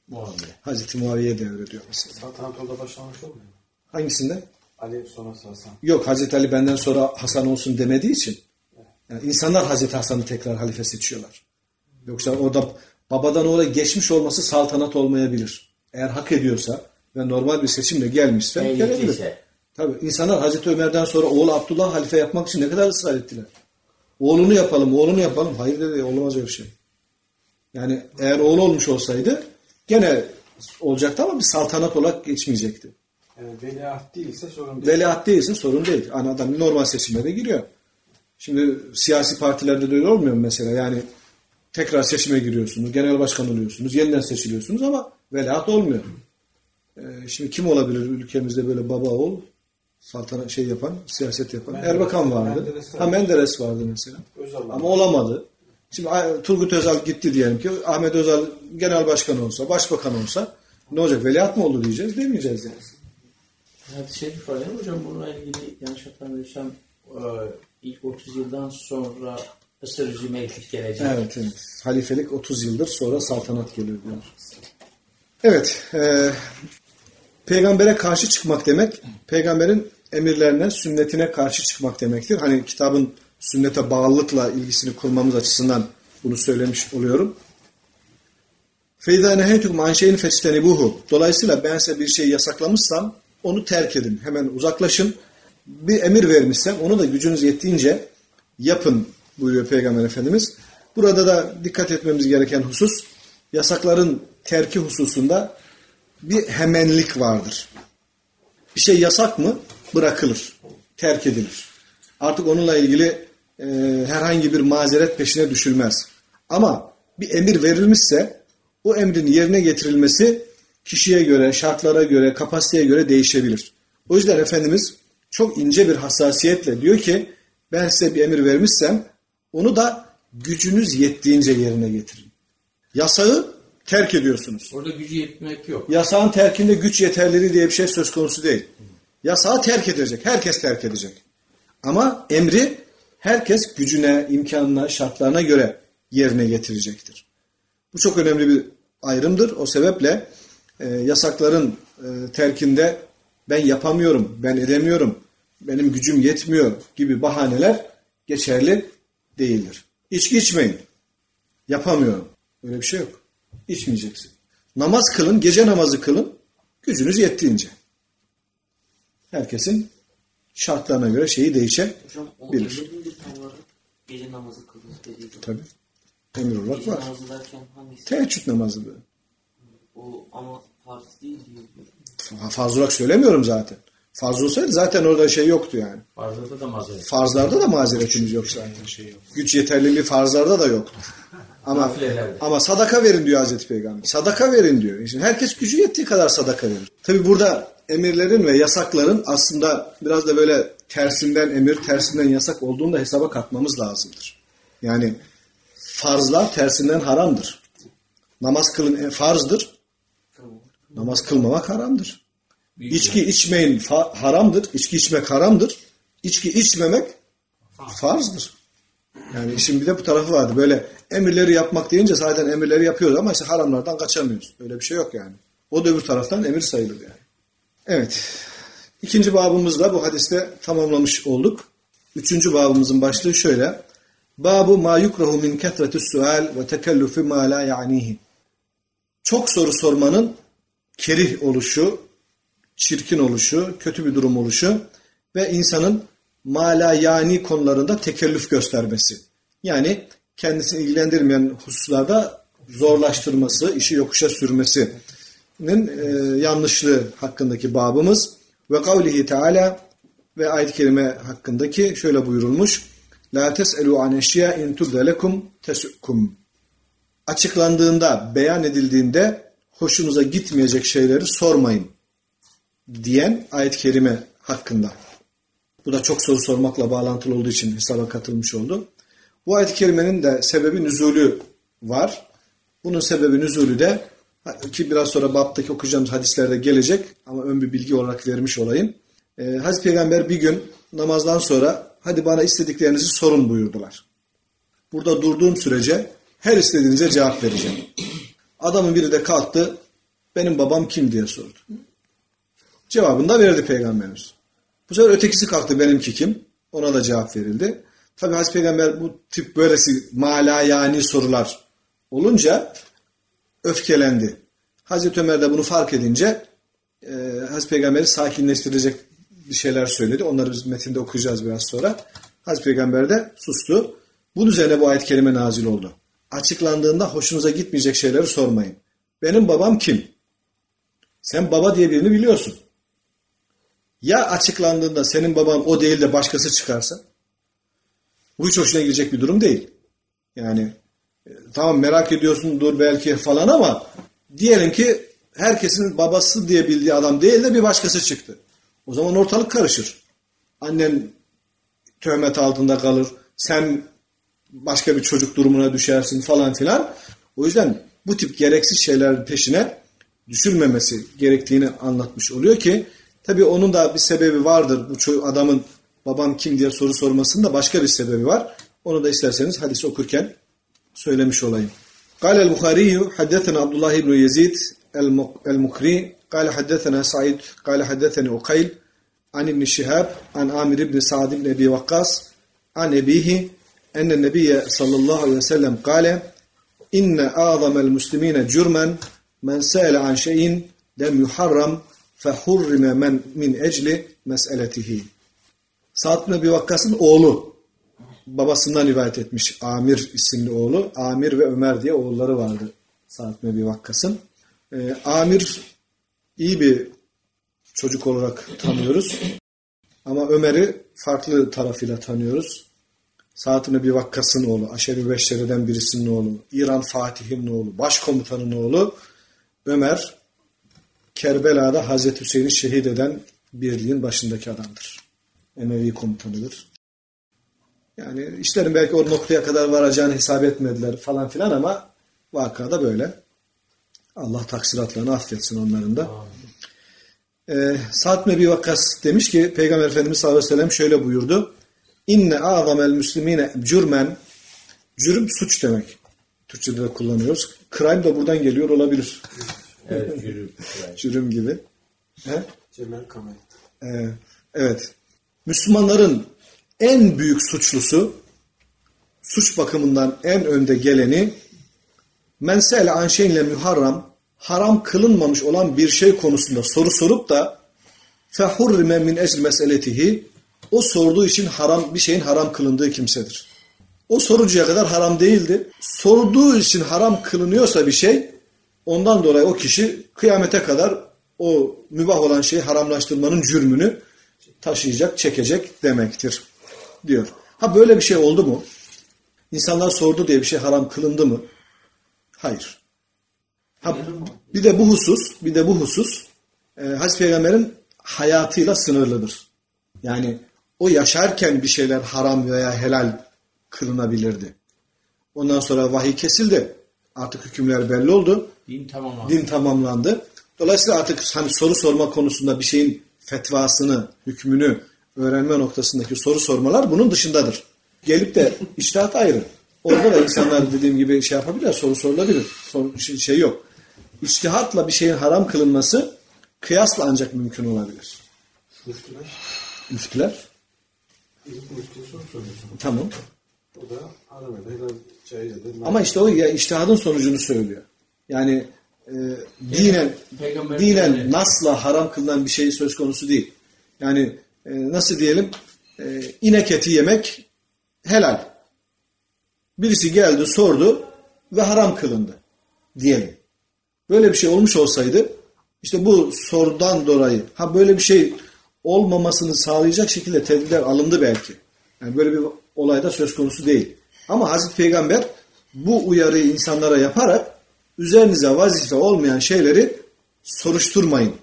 Muaviye. Hazreti Muaviye devrediyor mesela. Saltanat orada başlamış olmuyor mu? Hangisinde? Ali sonrası Hasan. Yok Hazreti Ali benden sonra Hasan olsun demediği için. Yani insanlar Hazreti Hasan'ı tekrar halife seçiyorlar. Yoksa orada babadan oğula geçmiş olması saltanat olmayabilir. Eğer hak ediyorsa ve normal bir seçimle gelmişse gelebilir. Tabii insanlar Hazreti Ömer'den sonra oğlu Abdullah halife yapmak için ne kadar ısrar ettiler. Oğlunu yapalım, oğlunu yapalım. Hayır dedi, olmaz öyle şey. Yani eğer oğlu olmuş olsaydı gene olacaktı ama bir saltanat olarak geçmeyecekti. Yani veliaht değilse sorun değil. Veliaht değilse sorun değil. Adam normal seçimlere giriyor. Şimdi siyasi partilerde de öyle olmuyor mu mesela? Yani tekrar seçime giriyorsunuz, genel başkan oluyorsunuz, yeniden seçiliyorsunuz ama veliaht olmuyor. Ee, şimdi kim olabilir ülkemizde böyle baba oğul saltanat şey yapan, siyaset yapan? Menderes- Erbakan vardı. Menderes ha Menderes vardı mesela. Özal Ama olamadı. Şimdi Turgut Özal gitti diyelim ki Ahmet Özal genel başkan olsa, başbakan olsa ne olacak? Veliaht mı oldu diyeceğiz, demeyeceğiz yani. Şerif var değil mi hocam? Bununla ilgili yanlış hatırlamıyorsam e, ilk 30 yıldan sonra ısırıcı mevcut gelecek. Evet, evet. Halifelik 30 yıldır sonra saltanat geliyor diyor. Evet. E, peygambere karşı çıkmak demek, peygamberin emirlerine, sünnetine karşı çıkmak demektir. Hani kitabın sünnete bağlılıkla ilgisini kurmamız açısından bunu söylemiş oluyorum. Feyda nehaytukum an şeyin festenibuhu. Dolayısıyla ben size bir şey yasaklamışsam onu terk edin. Hemen uzaklaşın. Bir emir vermişsem onu da gücünüz yettiğince yapın buyuruyor Peygamber Efendimiz. Burada da dikkat etmemiz gereken husus yasakların terki hususunda bir hemenlik vardır. Bir şey yasak mı? Bırakılır. Terk edilir. Artık onunla ilgili e, herhangi bir mazeret peşine düşülmez. Ama bir emir verilmişse o emrin yerine getirilmesi kişiye göre, şartlara göre, kapasiteye göre değişebilir. O yüzden Efendimiz çok ince bir hassasiyetle diyor ki ben size bir emir vermişsem onu da gücünüz yettiğince yerine getirin. Yasağı terk ediyorsunuz. Orada gücü yetmek yok. Yasağın terkinde güç yeterliliği diye bir şey söz konusu değil. Yasağı terk edecek. Herkes terk edecek. Ama emri herkes gücüne, imkanına, şartlarına göre yerine getirecektir. Bu çok önemli bir ayrımdır. O sebeple e, yasakların e, terkinde ben yapamıyorum, ben edemiyorum, benim gücüm yetmiyor gibi bahaneler geçerli değildir. İçki içmeyin. Yapamıyorum. Öyle bir şey yok. İçmeyeceksin. Namaz kılın, gece namazı kılın. Gücünüz yettiğince. Herkesin şartlarına göre şeyi değişebilir. Hocam o Bilir. Gece namazı dediydi. Tabii. Emir olarak Gece var. namazı derken hangisi? Teheccüd namazı böyle. O ama farz değil diyor. Farz olarak söylemiyorum zaten. Farz olsaydı zaten orada şey yoktu yani. Fazlada da mazeret. Farzlarda da mazeretimiz yok zaten. Güç yeterliliği farzlarda da yoktu. Ama ama sadaka verin diyor Hazreti Peygamber. Sadaka verin diyor. Şimdi herkes gücü yettiği kadar sadaka verir. Tabi burada emirlerin ve yasakların aslında biraz da böyle tersinden emir, tersinden yasak olduğunu da hesaba katmamız lazımdır. Yani farzlar tersinden haramdır. Namaz kılın e, farzdır. Namaz kılmamak haramdır. İçki içmeyin haramdır. İçki içmek haramdır. İçki içmemek farzdır. Yani işin bir de bu tarafı vardı. Böyle emirleri yapmak deyince zaten emirleri yapıyoruz ama işte haramlardan kaçamıyoruz. Öyle bir şey yok yani. O da öbür taraftan emir sayılır yani. Evet. İkinci babımızda bu hadiste tamamlamış olduk. Üçüncü babımızın başlığı şöyle. Babu ma yukrahu min kethreti sual ve tekellufi ma la ya'nihi. Çok soru sormanın kerih oluşu, çirkin oluşu, kötü bir durum oluşu ve insanın mala yani konularında tekellüf göstermesi. Yani kendisini ilgilendirmeyen hususlarda zorlaştırması, işi yokuşa sürmesinin e, yanlışlığı hakkındaki babımız ve kavlihi teala ve ayet-i kerime hakkındaki şöyle buyurulmuş. La tes'elu an eşya in tubde lekum tesukkum. Açıklandığında, beyan edildiğinde hoşunuza gitmeyecek şeyleri sormayın diyen ayet-i kerime hakkında. Bu da çok soru sormakla bağlantılı olduğu için hesaba katılmış oldu. Bu ayet-i kerimenin de sebebi nüzulü var. Bunun sebebi nüzulü de ki biraz sonra baptaki okuyacağımız hadislerde gelecek ama ön bir bilgi olarak vermiş olayım. Ee, Hazreti Peygamber bir gün namazdan sonra hadi bana istediklerinizi sorun buyurdular. Burada durduğum sürece her istediğinize cevap vereceğim. Adamın biri de kalktı benim babam kim diye sordu. Cevabını da verdi Peygamberimiz. Bu sefer ötekisi kalktı benimki kim? Ona da cevap verildi. Tabi Hazreti Peygamber bu tip böylesi mala yani sorular olunca öfkelendi. Hazreti Ömer de bunu fark edince e, Hazreti Peygamber'i sakinleştirecek bir şeyler söyledi. Onları biz metinde okuyacağız biraz sonra. Hazreti Peygamber de sustu. Bunun üzerine bu ayet-i kerime nazil oldu. Açıklandığında hoşunuza gitmeyecek şeyleri sormayın. Benim babam kim? Sen baba diye birini biliyorsun. Ya açıklandığında senin baban o değil de başkası çıkarsa? Bu hiç hoşuna gidecek bir durum değil. Yani tamam merak ediyorsundur belki falan ama diyelim ki herkesin babası diye bildiği adam değil de bir başkası çıktı. O zaman ortalık karışır. Annen töhmet altında kalır. Sen başka bir çocuk durumuna düşersin falan filan. O yüzden bu tip gereksiz şeyler peşine düşülmemesi gerektiğini anlatmış oluyor ki tabii onun da bir sebebi vardır. Bu adamın babam kim diye soru sormasının da başka bir sebebi var. Onu da isterseniz hadis okurken söylemiş olayım. قال البخاري حدثنا عبد الله بن يزيد المقري قال حدثنا سعيد. قال حدثني أقيل عن ابن شهاب عن عامر بن سعد بن أبي وقاص عن أبيه أن النبي صلى الله عليه وسلم قال إن أعظم المسلمين جرما من سأل عن شيء لم يحرم فحرم من من أجل مسألته. Sa'd bin Ebi Vakkas'ın oğlu babasından rivayet etmiş Amir isimli oğlu. Amir ve Ömer diye oğulları vardı Sa'd bin Ebi Vakkas'ın. Ee, Amir iyi bir çocuk olarak tanıyoruz. Ama Ömer'i farklı tarafıyla tanıyoruz. Sa'd bin Ebi Vakkas'ın oğlu, Aşeri Beşleri'den birisinin oğlu, İran Fatih'in oğlu, başkomutanın oğlu Ömer Kerbela'da Hazreti Hüseyin'i şehit eden birliğin başındaki adamdır. Emevi komutanıdır. Yani işlerin belki o noktaya kadar varacağını hesap etmediler falan filan ama vakada böyle. Allah taksiratlarını affetsin onların da. Ee, Sa'd Nebi Vakkas demiş ki Peygamber Efendimiz sallallahu aleyhi ve sellem şöyle buyurdu. İnne azamel müslimine cürmen cürüm suç demek. Türkçe'de de kullanıyoruz. Crime da buradan geliyor olabilir. Evet, cürüm. cürüm gibi. He? Cemal Kamel. Ee, evet. Müslümanların en büyük suçlusu, suç bakımından en önde geleni, mensel anşeynle müharram, haram kılınmamış olan bir şey konusunda soru sorup da fehurrime min ecl meseletihi, o sorduğu için haram bir şeyin haram kılındığı kimsedir. O sorucuya kadar haram değildi. Sorduğu için haram kılınıyorsa bir şey, ondan dolayı o kişi kıyamete kadar o mübah olan şeyi haramlaştırmanın cürmünü taşıyacak, çekecek demektir diyor. Ha böyle bir şey oldu mu? İnsanlar sordu diye bir şey haram kılındı mı? Hayır. Ha, bir de bu husus, bir de bu husus e, Hazreti Peygamber'in hayatıyla sınırlıdır. Yani o yaşarken bir şeyler haram veya helal kılınabilirdi. Ondan sonra vahiy kesildi. Artık hükümler belli oldu. Din tamamlandı. Din tamamlandı. Dolayısıyla artık hani soru sorma konusunda bir şeyin fetvasını, hükmünü öğrenme noktasındaki soru sormalar bunun dışındadır. Gelip de iştahat ayrı. Orada da insanlar dediğim gibi şey yapabilir, soru sorulabilir. Sor, şey yok. İçtihatla bir şeyin haram kılınması kıyasla ancak mümkün olabilir. Müftüler. Müftüler. İlk müftüye soru soruyorsun. Tamam. O da haram helal caiz. Ama işte o ya iştihadın sonucunu söylüyor. Yani e, dinen, dinen nasla haram kılınan bir şey söz konusu değil. Yani nasıl diyelim e, inek eti yemek helal. Birisi geldi sordu ve haram kılındı diyelim. Böyle bir şey olmuş olsaydı işte bu sorudan dolayı ha böyle bir şey olmamasını sağlayacak şekilde tedbirler alındı belki. Yani böyle bir olayda söz konusu değil. Ama Hazreti Peygamber bu uyarıyı insanlara yaparak üzerinize vazife olmayan şeyleri soruşturmayın.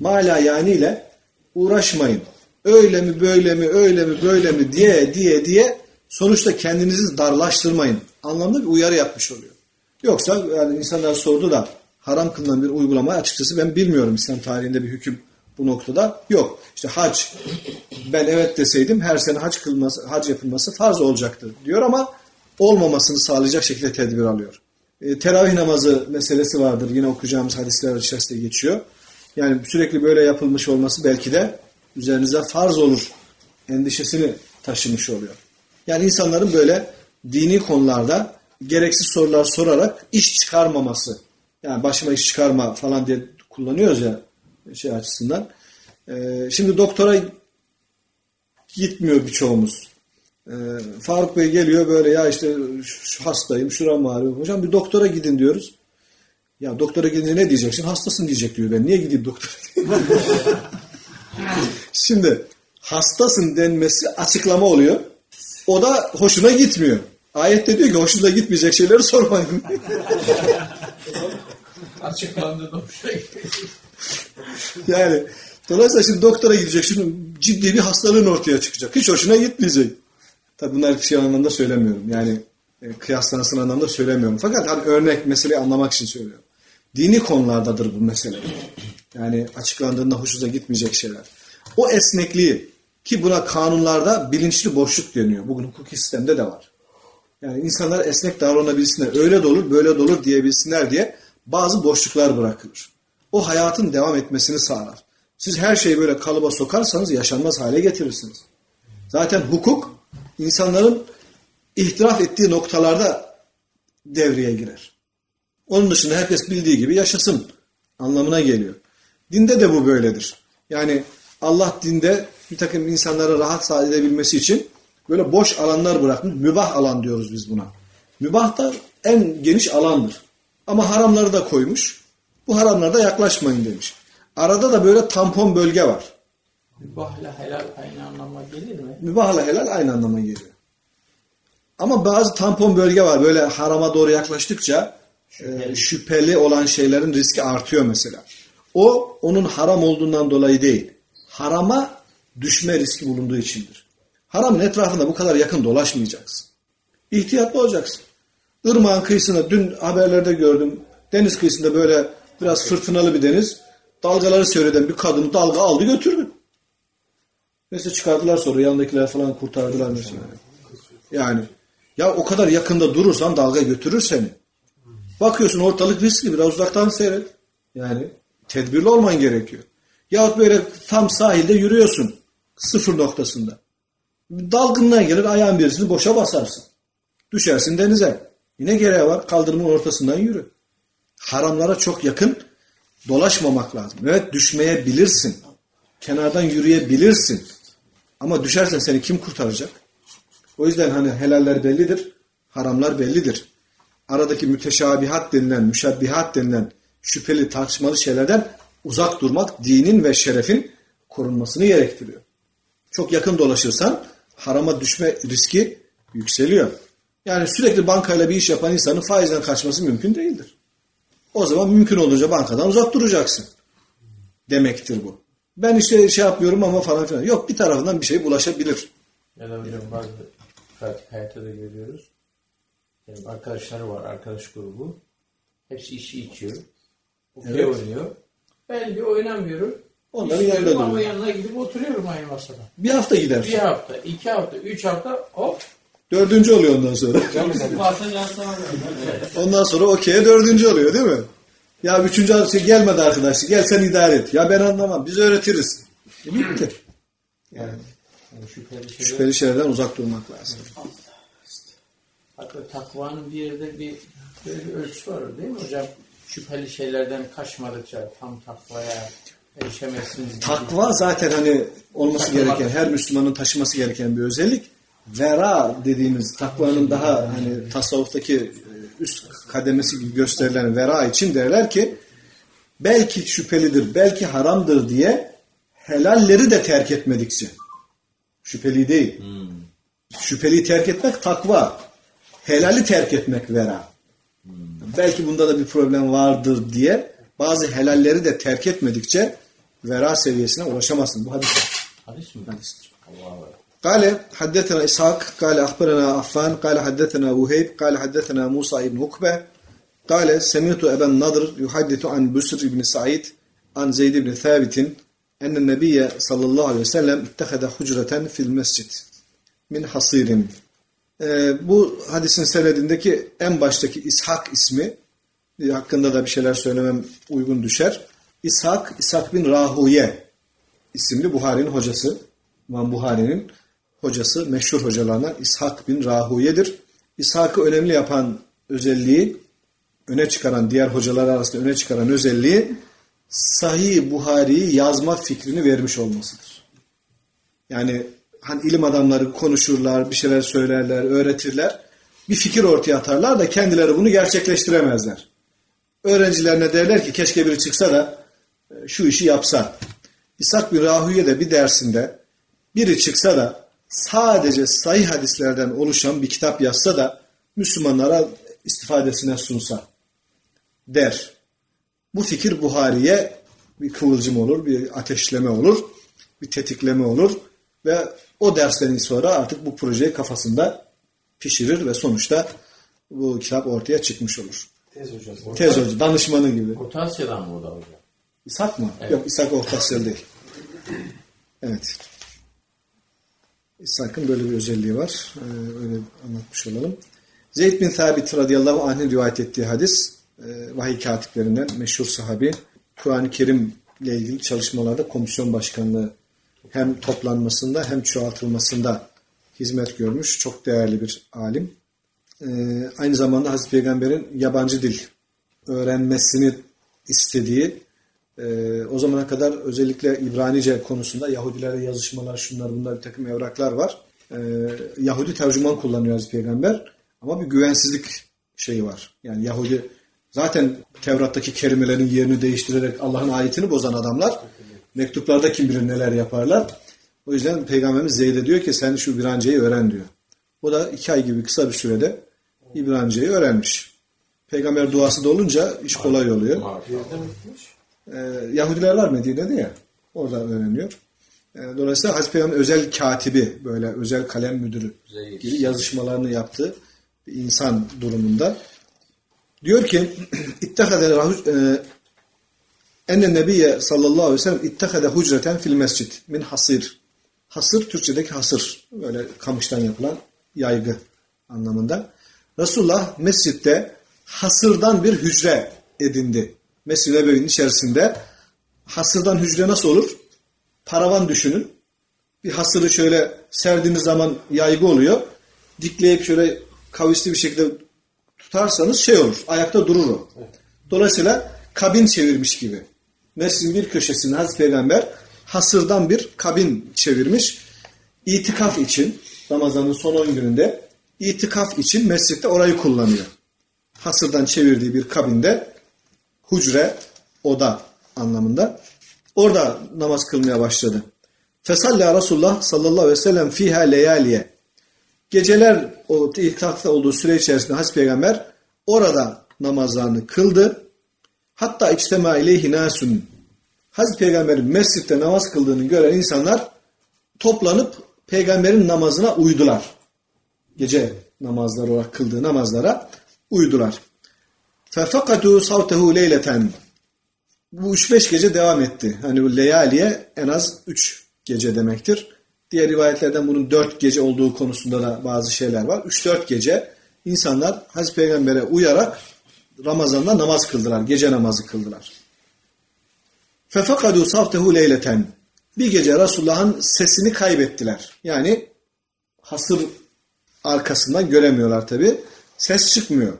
Mala yani ile uğraşmayın. Öyle mi böyle mi öyle mi böyle mi diye diye diye sonuçta kendinizi darlaştırmayın. Anlamda bir uyarı yapmış oluyor. Yoksa yani insanlar sordu da haram kılınan bir uygulama açıkçası ben bilmiyorum İslam tarihinde bir hüküm bu noktada yok. İşte hac ben evet deseydim her sene hac kılması, hac yapılması farz olacaktır diyor ama olmamasını sağlayacak şekilde tedbir alıyor. e, teravih namazı meselesi vardır. Yine okuyacağımız hadisler içerisinde geçiyor. Yani sürekli böyle yapılmış olması belki de üzerinize farz olur endişesini taşımış oluyor. Yani insanların böyle dini konularda gereksiz sorular sorarak iş çıkarmaması. Yani başıma iş çıkarma falan diye kullanıyoruz ya şey açısından. Ee, şimdi doktora gitmiyor birçoğumuz. Ee, Faruk Bey geliyor böyle ya işte şu hastayım, şuram ağrıyor. Hocam bir doktora gidin diyoruz. Ya doktora gidince ne diyeceksin? Hastasın diyecek diyor ben. Niye gideyim doktora? Şimdi hastasın denmesi açıklama oluyor. O da hoşuna gitmiyor. Ayette diyor ki hoşuna gitmeyecek şeyleri sormayın. Açıklandı da hoşuna yani dolayısıyla şimdi doktora gidecek. Şimdi ciddi bir hastalığın ortaya çıkacak. Hiç hoşuna gitmeyecek. Tabi bunlar şey anlamda söylemiyorum. Yani e, kıyaslansın anlamda söylemiyorum. Fakat hani örnek meseleyi anlamak için söylüyorum. Dini konulardadır bu mesele. Yani açıklandığında hoşunuza gitmeyecek şeyler. O esnekliği ki buna kanunlarda bilinçli boşluk deniyor. Bugün hukuki sistemde de var. Yani insanlar esnek davranabilsinler. Öyle de böyle de diyebilsinler diye bazı boşluklar bırakılır. O hayatın devam etmesini sağlar. Siz her şeyi böyle kalıba sokarsanız yaşanmaz hale getirirsiniz. Zaten hukuk insanların ihtilaf ettiği noktalarda devreye girer. Onun dışında herkes bildiği gibi yaşasın anlamına geliyor. Dinde de bu böyledir. Yani Allah dinde bir takım insanlara rahat sağ edebilmesi için böyle boş alanlar bırakmış. Mübah alan diyoruz biz buna. Mübah da en geniş alandır. Ama haramları da koymuş. Bu haramlarda yaklaşmayın demiş. Arada da böyle tampon bölge var. Mübahla helal aynı anlama gelir mi? Mübahla helal aynı anlama geliyor. Ama bazı tampon bölge var. Böyle harama doğru yaklaştıkça şüpheli, e, şüpheli olan şeylerin riski artıyor mesela. O onun haram olduğundan dolayı değil. Harama düşme riski bulunduğu içindir. Haramın etrafında bu kadar yakın dolaşmayacaksın. İhtiyatlı olacaksın. Irmağın kıyısında dün haberlerde gördüm. Deniz kıyısında böyle biraz fırtınalı bir deniz. Dalgaları seyreden bir kadın dalga aldı götürdü. Neyse çıkardılar sonra yanındakiler falan kurtardılar mesela. Yani ya o kadar yakında durursan dalga götürür seni. Bakıyorsun ortalık riskli biraz uzaktan seyret. Yani tedbirli olman gerekiyor. Yahut böyle tam sahilde yürüyorsun. Sıfır noktasında. Dalgından gelir ayağın birisini boşa basarsın. Düşersin denize. Yine gereği var. Kaldırımın ortasından yürü. Haramlara çok yakın dolaşmamak lazım. Evet düşmeyebilirsin. Kenardan yürüyebilirsin. Ama düşersen seni kim kurtaracak? O yüzden hani helaller bellidir, haramlar bellidir. Aradaki müteşabihat denilen, müşabbihat denilen şüpheli tartışmalı şeylerden uzak durmak dinin ve şerefin korunmasını gerektiriyor. Çok yakın dolaşırsan harama düşme riski yükseliyor. Yani sürekli bankayla bir iş yapan insanın faizden kaçması mümkün değildir. O zaman mümkün olunca bankadan uzak duracaksın. Demektir bu. Ben işte şey yapıyorum ama falan filan. Yok bir tarafından bir şey bulaşabilir. Ya da hocam bazı pratik hayatta da görüyoruz. Yani arkadaşları var, arkadaş grubu. Hepsi işi içiyor. Okey evet. oynuyor. Ben bir oynamıyorum. Onların yanında Ama yanına gidip oturuyorum aynı masada. Bir hafta gider. Bir hafta, iki hafta, üç hafta hop. Dördüncü oluyor ondan sonra. ondan sonra okey'e dördüncü oluyor değil mi? Ya üçüncü şey gelmedi arkadaş. Gel sen idare et. Ya ben anlamam. Biz öğretiriz. E bitti. Yani, yani şüpheli, şeyler... şüpheli şeylerden uzak durmak lazım. Hatta takvanın bir yerde bir böyle bir ölçüsü var değil mi hocam? Şüpheli şeylerden kaçmadıkça tam takvaya erişemezsiniz. Takva zaten hani olması gereken, her Müslümanın taşıması gereken bir özellik. Vera dediğimiz takvanın daha hani tasavvuftaki üst kademesi gibi gösterilen vera için derler ki belki şüphelidir, belki haramdır diye helalleri de terk etmedikçe. Şüpheli değil. Hmm. Şüpheliyi terk etmek takva. Helali terk etmek vera. Hmm. Belki bunda da bir problem vardır diye bazı helalleri de terk etmedikçe vera seviyesine ulaşamazsın. Bu hadis. Hadis mi? Hadistir. Allah قال حدثنا إسحاق قال أخبرنا عفان قال حدثنا وهيب قال حدثنا موسى بن عقبة قال سمعت أبا النضر يحدث عن بسر بن سعيد عن زيد بن ثابت أن النبي صلى الله عليه وسلم اتخذ حجرة في المسجد من حصير e, bu hadisin senedindeki en baştaki İshak ismi e, hakkında da bir şeyler söylemem uygun düşer. İshak, İshak bin Rahuye isimli Buhari'nin hocası. İmam Buhari'nin hocası, meşhur hocalarından İshak bin Rahuye'dir. İshak'ı önemli yapan özelliği, öne çıkaran, diğer hocalar arasında öne çıkaran özelliği Sahih Buhari'yi yazma fikrini vermiş olmasıdır. Yani hani ilim adamları konuşurlar, bir şeyler söylerler, öğretirler. Bir fikir ortaya atarlar da kendileri bunu gerçekleştiremezler. Öğrencilerine derler ki keşke biri çıksa da e, şu işi yapsa. İshak bin Rahüye de bir dersinde biri çıksa da sadece sahih hadislerden oluşan bir kitap yazsa da Müslümanlara istifadesine sunsa der. Bu fikir Buhari'ye bir kıvılcım olur, bir ateşleme olur, bir tetikleme olur ve o derslerin sonra artık bu projeyi kafasında pişirir ve sonuçta bu kitap ortaya çıkmış olur. Tez hocası. Tez hoca, danışmanı gibi. Orta Asya'dan mı o da hocam? İshak mı? Evet. Yok İshak Orta Asyalı değil. Evet. İshak'ın böyle bir özelliği var. Ee, öyle anlatmış olalım. Zeyd bin Thabit radıyallahu anh'ın rivayet ettiği hadis e, vahiy katiplerinden meşhur sahabi Kur'an-ı Kerim ile ilgili çalışmalarda komisyon başkanlığı hem toplanmasında hem çoğaltılmasında hizmet görmüş. Çok değerli bir alim. Ee, aynı zamanda Hazreti Peygamber'in yabancı dil öğrenmesini istediği e, o zamana kadar özellikle İbranice konusunda Yahudilerle yazışmalar şunlar bunlar bir takım evraklar var. E, Yahudi tercüman kullanıyor Hazreti Peygamber ama bir güvensizlik şeyi var. Yani Yahudi zaten Tevrat'taki kelimelerin yerini değiştirerek Allah'ın ayetini bozan adamlar mektuplarda kim bilir neler yaparlar. O yüzden Peygamberimiz Zeyd'e diyor ki sen şu İbranice'yi öğren diyor. O da iki ay gibi kısa bir sürede İbranice'yi öğrenmiş. Peygamber duası da olunca iş kolay oluyor. Ee, Yahudiler var Medine'de ya. Orada öğreniyor. Ee, dolayısıyla Hazreti Peygamber özel katibi, böyle özel kalem müdürü Zeyd. gibi yazışmalarını yaptığı bir insan durumunda. Diyor ki e, enne nebiye sallallahu aleyhi ve sellem ittehade hucreten fil mescid min hasir. Hasır Türkçedeki hasır. Böyle kamıştan yapılan yaygı anlamında. Resulullah mescitte hasırdan bir hücre edindi. Mescid-i Nebevi'nin içerisinde hasırdan hücre nasıl olur? Paravan düşünün. Bir hasırı şöyle serdiğiniz zaman yaygı oluyor. Dikleyip şöyle kavisli bir şekilde tutarsanız şey olur. Ayakta durur o. Dolayısıyla kabin çevirmiş gibi. Mescidin bir köşesine Hazreti Peygamber hasırdan bir kabin çevirmiş. İtikaf için Ramazan'ın son 10 gününde itikaf için mescitte orayı kullanıyor. Hasırdan çevirdiği bir kabinde hucre, oda anlamında. Orada namaz kılmaya başladı. Fesalla Resulullah sallallahu aleyhi ve sellem fiha leyaliye. Geceler o itikafta olduğu süre içerisinde Hazreti Peygamber orada namazlarını kıldı. Hatta içtema ileyhi nasun. Hazreti Peygamber'in mescitte namaz kıldığını gören insanlar toplanıp peygamberin namazına uydular. Gece namazları olarak kıldığı namazlara uydular. Fefakatu savtehu leyleten. Bu 3-5 gece devam etti. Hani bu leyaliye en az 3 gece demektir. Diğer rivayetlerden bunun 4 gece olduğu konusunda da bazı şeyler var. 3-4 gece insanlar Hazreti Peygamber'e uyarak Ramazan'da namaz kıldılar. Gece namazı kıldılar. فَفَقَدُوا savtehu leyleten. Bir gece Resulullah'ın sesini kaybettiler. Yani hasır arkasından göremiyorlar tabi. Ses çıkmıyor.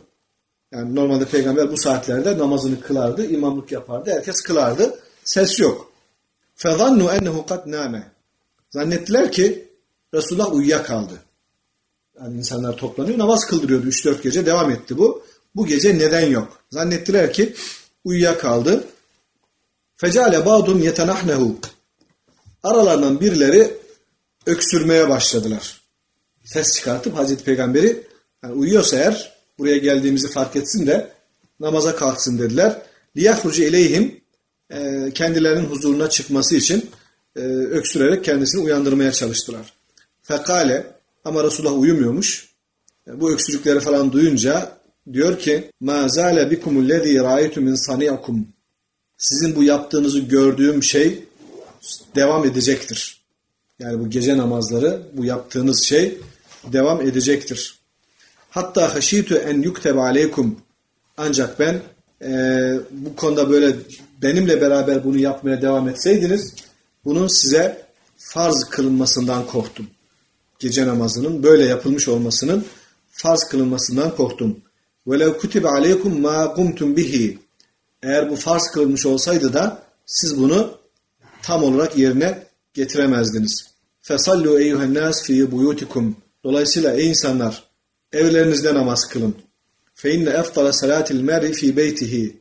Yani normalde peygamber bu saatlerde namazını kılardı, imamlık yapardı, herkes kılardı. Ses yok. فَظَنُّوا اَنَّهُ قَدْ نَامَ Zannettiler ki Resulullah uyuyakaldı. Yani insanlar toplanıyor, namaz kıldırıyordu 3-4 gece, devam etti bu. Bu gece neden yok? Zannettiler ki uyuyakaldı. Fecale ba'dum yetenahnehu. Aralarından birileri öksürmeye başladılar. Ses çıkartıp Hazreti Peygamberi yani uyuyorsa eğer buraya geldiğimizi fark etsin de namaza kalksın dediler. Liyahrucu ileyhim e, kendilerinin huzuruna çıkması için e, öksürerek kendisini uyandırmaya çalıştılar. Fekale ama Resulullah uyumuyormuş. E, bu öksürükleri falan duyunca diyor ki مَا زَالَ بِكُمُ الَّذ۪ي رَايْتُ مِنْ صَنِيَكُمْ Sizin bu yaptığınızı gördüğüm şey devam edecektir. Yani bu gece namazları, bu yaptığınız şey devam edecektir. Hatta haşitu en yuktebe aleykum. Ancak ben e, bu konuda böyle benimle beraber bunu yapmaya devam etseydiniz bunun size farz kılınmasından korktum. Gece namazının böyle yapılmış olmasının farz kılınmasından korktum. وَلَوْ كُتِبَ عَلَيْكُمْ مَا قُمْتُمْ bihi. Eğer bu farz kılınmış olsaydı da siz bunu tam olarak yerine getiremezdiniz. فَصَلُّوا اَيُّهَا النَّاسِ فِي بُيُوتِكُمْ Dolayısıyla ey insanlar evlerinizde namaz kılın. فَاِنَّ اَفْطَلَ سَلَاتِ الْمَرْءِ فِي بَيْتِهِ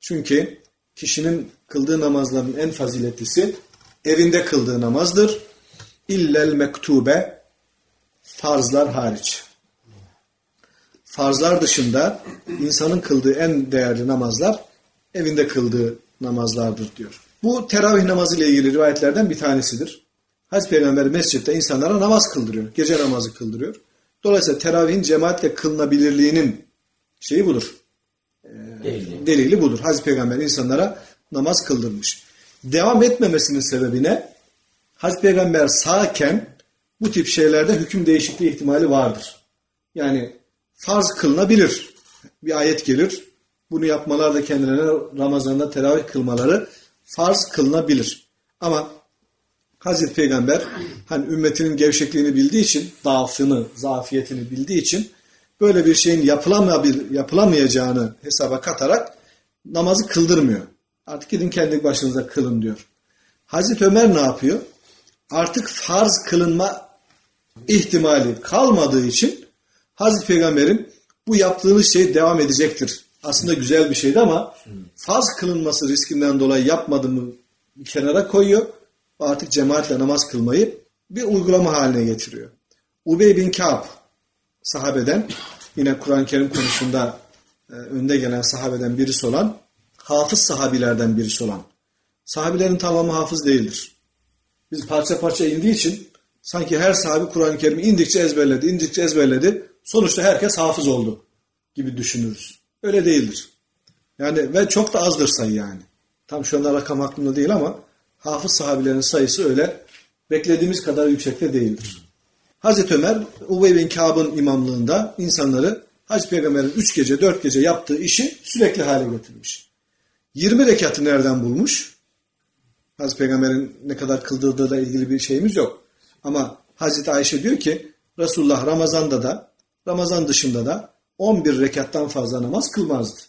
Çünkü kişinin kıldığı namazların en faziletlisi evinde kıldığı namazdır. İllel mektube farzlar hariç. Farzlar dışında insanın kıldığı en değerli namazlar evinde kıldığı namazlardır diyor. Bu teravih namazı ile ilgili rivayetlerden bir tanesidir. Hazreti Peygamber mescitte insanlara namaz kıldırıyor. Gece namazı kıldırıyor. Dolayısıyla teravihin cemaatle kılınabilirliğinin şeyi budur. Delili. Delili budur. Hazreti Peygamber insanlara namaz kıldırmış. Devam etmemesinin sebebi ne? Hazreti Peygamber sağken bu tip şeylerde hüküm değişikliği ihtimali vardır. Yani farz kılınabilir. Bir ayet gelir. Bunu yapmalar da kendilerine Ramazan'da teravih kılmaları farz kılınabilir. Ama Hazreti Peygamber hani ümmetinin gevşekliğini bildiği için, dağfını, zafiyetini bildiği için böyle bir şeyin yapılamayacağını hesaba katarak namazı kıldırmıyor. Artık gidin kendi başınıza kılın diyor. Hazreti Ömer ne yapıyor? Artık farz kılınma ihtimali kalmadığı için Hazreti Peygamber'in bu yaptığınız şey devam edecektir. Aslında güzel bir şeydi ama farz kılınması riskinden dolayı yapmadığımı bir kenara koyuyor. Artık cemaatle namaz kılmayı bir uygulama haline getiriyor. Ubey bin Ka'b sahabeden yine Kur'an-ı Kerim konusunda e, önde gelen sahabeden birisi olan hafız sahabilerden birisi olan. Sahabilerin tamamı hafız değildir. Biz parça parça indiği için sanki her sahabi Kur'an-ı Kerim'i indikçe ezberledi, indikçe ezberledi. Sonuçta herkes hafız oldu gibi düşünürüz. Öyle değildir. Yani ve çok da azdır sayı yani. Tam şu anda rakam aklımda değil ama hafız sahabilerin sayısı öyle beklediğimiz kadar yüksekte değildir. Hazreti Ömer Ubey bin Kâb'ın imamlığında insanları Hazreti Peygamber'in 3 gece 4 gece yaptığı işi sürekli hale getirmiş. 20 rekatı nereden bulmuş? Hazreti Peygamber'in ne kadar kıldırdığı da ilgili bir şeyimiz yok. Ama Hazreti Ayşe diyor ki Resulullah Ramazan'da da Ramazan dışında da 11 rekattan fazla namaz kılmazdı.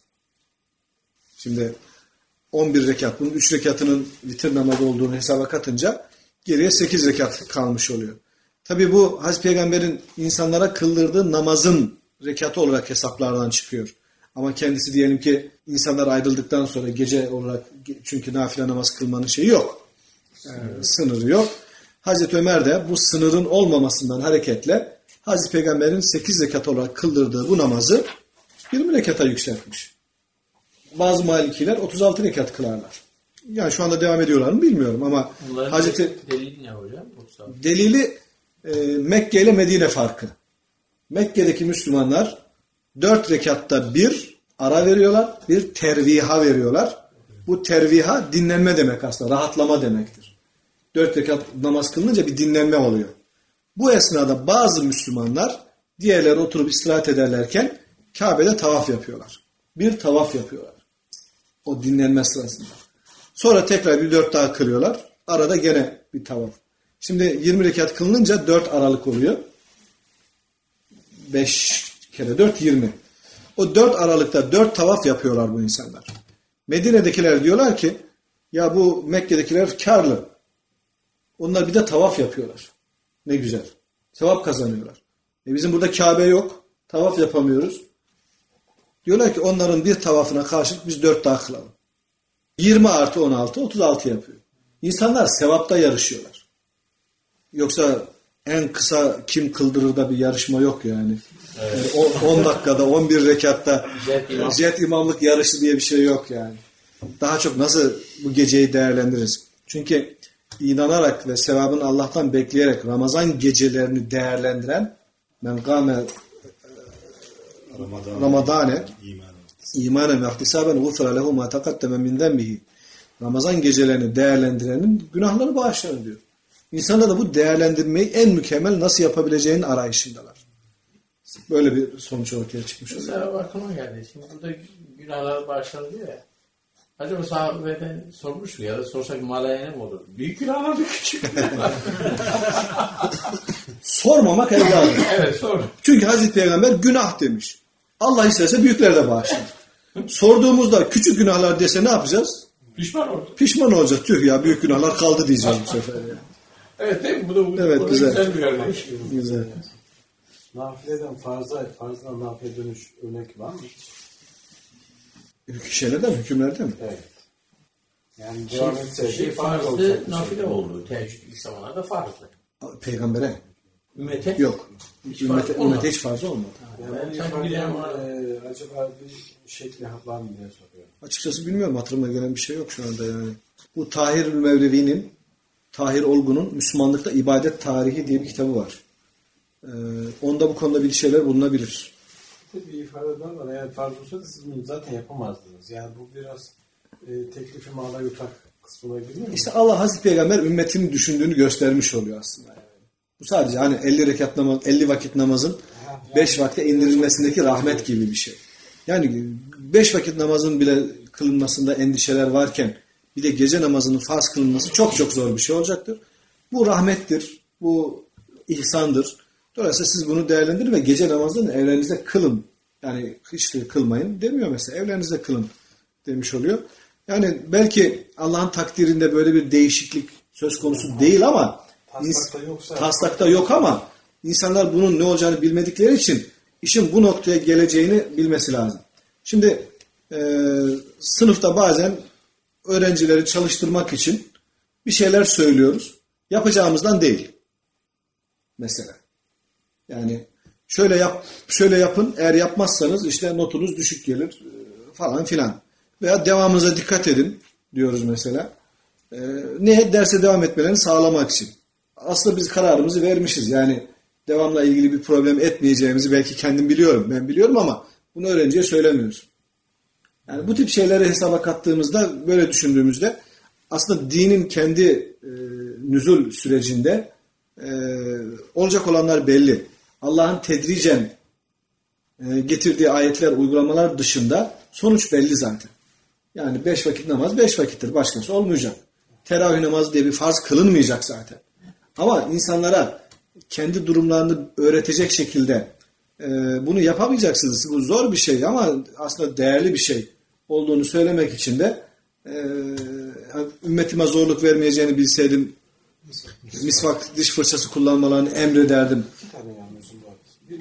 Şimdi 11 rekat bunun 3 rekatının vitir namazı olduğunu hesaba katınca geriye 8 rekat kalmış oluyor. Tabi bu Hazreti Peygamber'in insanlara kıldırdığı namazın rekatı olarak hesaplardan çıkıyor. Ama kendisi diyelim ki insanlar ayrıldıktan sonra gece olarak çünkü nafile namaz kılmanın şeyi yok. Ee, sınırı yok. Hazreti Ömer de bu sınırın olmamasından hareketle Hazreti Peygamber'in 8 rekat olarak kıldırdığı bu namazı 20 rekata yükseltmiş. Bazı malikiler 36 rekat kılarlar. Yani şu anda devam ediyorlar mı bilmiyorum ama Bunların Hazreti delili ne hocam? 36. delili e, Mekke ile Medine farkı. Mekke'deki Müslümanlar dört rekatta bir ara veriyorlar, bir terviha veriyorlar. Bu terviha dinlenme demek aslında, rahatlama demektir. Dört rekat namaz kılınınca bir dinlenme oluyor. Bu esnada bazı Müslümanlar diğerleri oturup istirahat ederlerken Kabe'de tavaf yapıyorlar. Bir tavaf yapıyorlar. O dinlenme sırasında. Sonra tekrar bir dört daha kılıyorlar. Arada gene bir tavaf. Şimdi 20 rekat kılınınca 4 aralık oluyor. 5 kere 4 20. O 4 aralıkta 4 tavaf yapıyorlar bu insanlar. Medine'dekiler diyorlar ki ya bu Mekke'dekiler karlı. Onlar bir de tavaf yapıyorlar. Ne güzel. Sevap kazanıyorlar. E bizim burada Kabe yok. Tavaf yapamıyoruz. Diyorlar ki onların bir tavafına karşılık biz 4 daha kılalım. 20 artı 16 36 yapıyor. İnsanlar sevapta yarışıyorlar. Yoksa en kısa kim kıldırır da bir yarışma yok yani. Evet. yani 10 dakikada 11 rekatta jet imamlık yarışı diye bir şey yok yani. Daha çok nasıl bu geceyi değerlendiririz? Çünkü inanarak ve sevabını Allah'tan bekleyerek Ramazan gecelerini değerlendiren men gâme Ramadane imanen ve ihtisaben gufra lehu ma taqaddeme min zembihi Ramazan gecelerini değerlendirenin günahları bağışlanır diyor. İnsanlar da bu değerlendirmeyi en mükemmel nasıl yapabileceğinin arayışındalar. Böyle bir sonuç ortaya çıkmış oluyor. Mesela aklıma geldi. Şimdi burada günahlar bağışlanıyor ya. Acaba sahabeden sormuş mu ya da sorsak malayene mi olur? Büyük günahlar mı küçük? Sormamak evladım. evet sor. Çünkü Hazreti Peygamber günah demiş. Allah isterse büyükler de bağışlar. Sorduğumuzda küçük günahlar dese ne yapacağız? Pişman oldu. Pişman olacağız. Tüh ya büyük günahlar kaldı diyeceğiz bu sefer. Ya. Evet değil mi? Bu da, bu, Evet, bu da güzel. güzel bir örnek. Güzel. Nafileden farza, farzdan nafile dönüş örnek var mı? Şeylerden mi? Hükümlerden mi? Evet. Yani devam etseydi Şey farz farzdı, bir nafile şey. oldu. Teheccüd ilk zamanlarda farzdı. Peygambere. Ümmete Yok. Hiç Ümmete, olmadı. ümmete hiç fazla olmadı. Yani Ben sanki bilen var. e, acaba bir şekli var mı diye soruyorum. Açıkçası bilmiyorum hatırıma gelen bir şey yok şu anda yani. Bu Tahir Mevlevi'nin Tahir Olgun'un Müslümanlıkta İbadet Tarihi diye bir kitabı var. Ee, onda bu konuda bir şeyler bulunabilir. Bir ifade daha var. Eğer farz olsaydı siz bunu zaten yapamazdınız. Yani bu biraz e, teklifi mala yutak kısmına giriyor mu? İşte Allah Hazreti Peygamber ümmetinin düşündüğünü göstermiş oluyor aslında. Yani. Bu sadece hani 50 rekat namaz, 50 vakit namazın 5 vakte indirilmesindeki rahmet gibi bir şey. Yani 5 vakit namazın bile kılınmasında endişeler varken bir de gece namazının farz kılınması çok çok zor bir şey olacaktır. Bu rahmettir, bu ihsandır. Dolayısıyla siz bunu değerlendirin ve gece namazını evlerinizde kılın. Yani hiç kılmayın demiyor mesela. Evlerinizde kılın demiş oluyor. Yani belki Allah'ın takdirinde böyle bir değişiklik söz konusu değil ama Taslakta yoksa- taslakta yok ama insanlar bunun ne olacağını bilmedikleri için işin bu noktaya geleceğini bilmesi lazım. Şimdi e, sınıfta bazen öğrencileri çalıştırmak için bir şeyler söylüyoruz. Yapacağımızdan değil. Mesela. Yani şöyle yap, şöyle yapın. Eğer yapmazsanız işte notunuz düşük gelir e, falan filan. Veya devamınıza dikkat edin diyoruz mesela. E, ne derse devam etmelerini sağlamak için. Aslında biz kararımızı vermişiz. Yani devamla ilgili bir problem etmeyeceğimizi belki kendim biliyorum. Ben biliyorum ama bunu öğrenciye söylemiyoruz. Yani bu tip şeyleri hesaba kattığımızda böyle düşündüğümüzde aslında dinin kendi e, nüzul sürecinde e, olacak olanlar belli. Allah'ın tedricen e, getirdiği ayetler, uygulamalar dışında sonuç belli zaten. Yani beş vakit namaz beş vakittir. Başkası olmayacak. Teravih namazı diye bir farz kılınmayacak zaten. Ama insanlara kendi durumlarını öğretecek şekilde e, bunu yapamayacaksınız. Bu zor bir şey ama aslında değerli bir şey olduğunu söylemek için de e, ümmetime zorluk vermeyeceğini bilseydim misvak diş fırçası kullanmalarını emrederdim.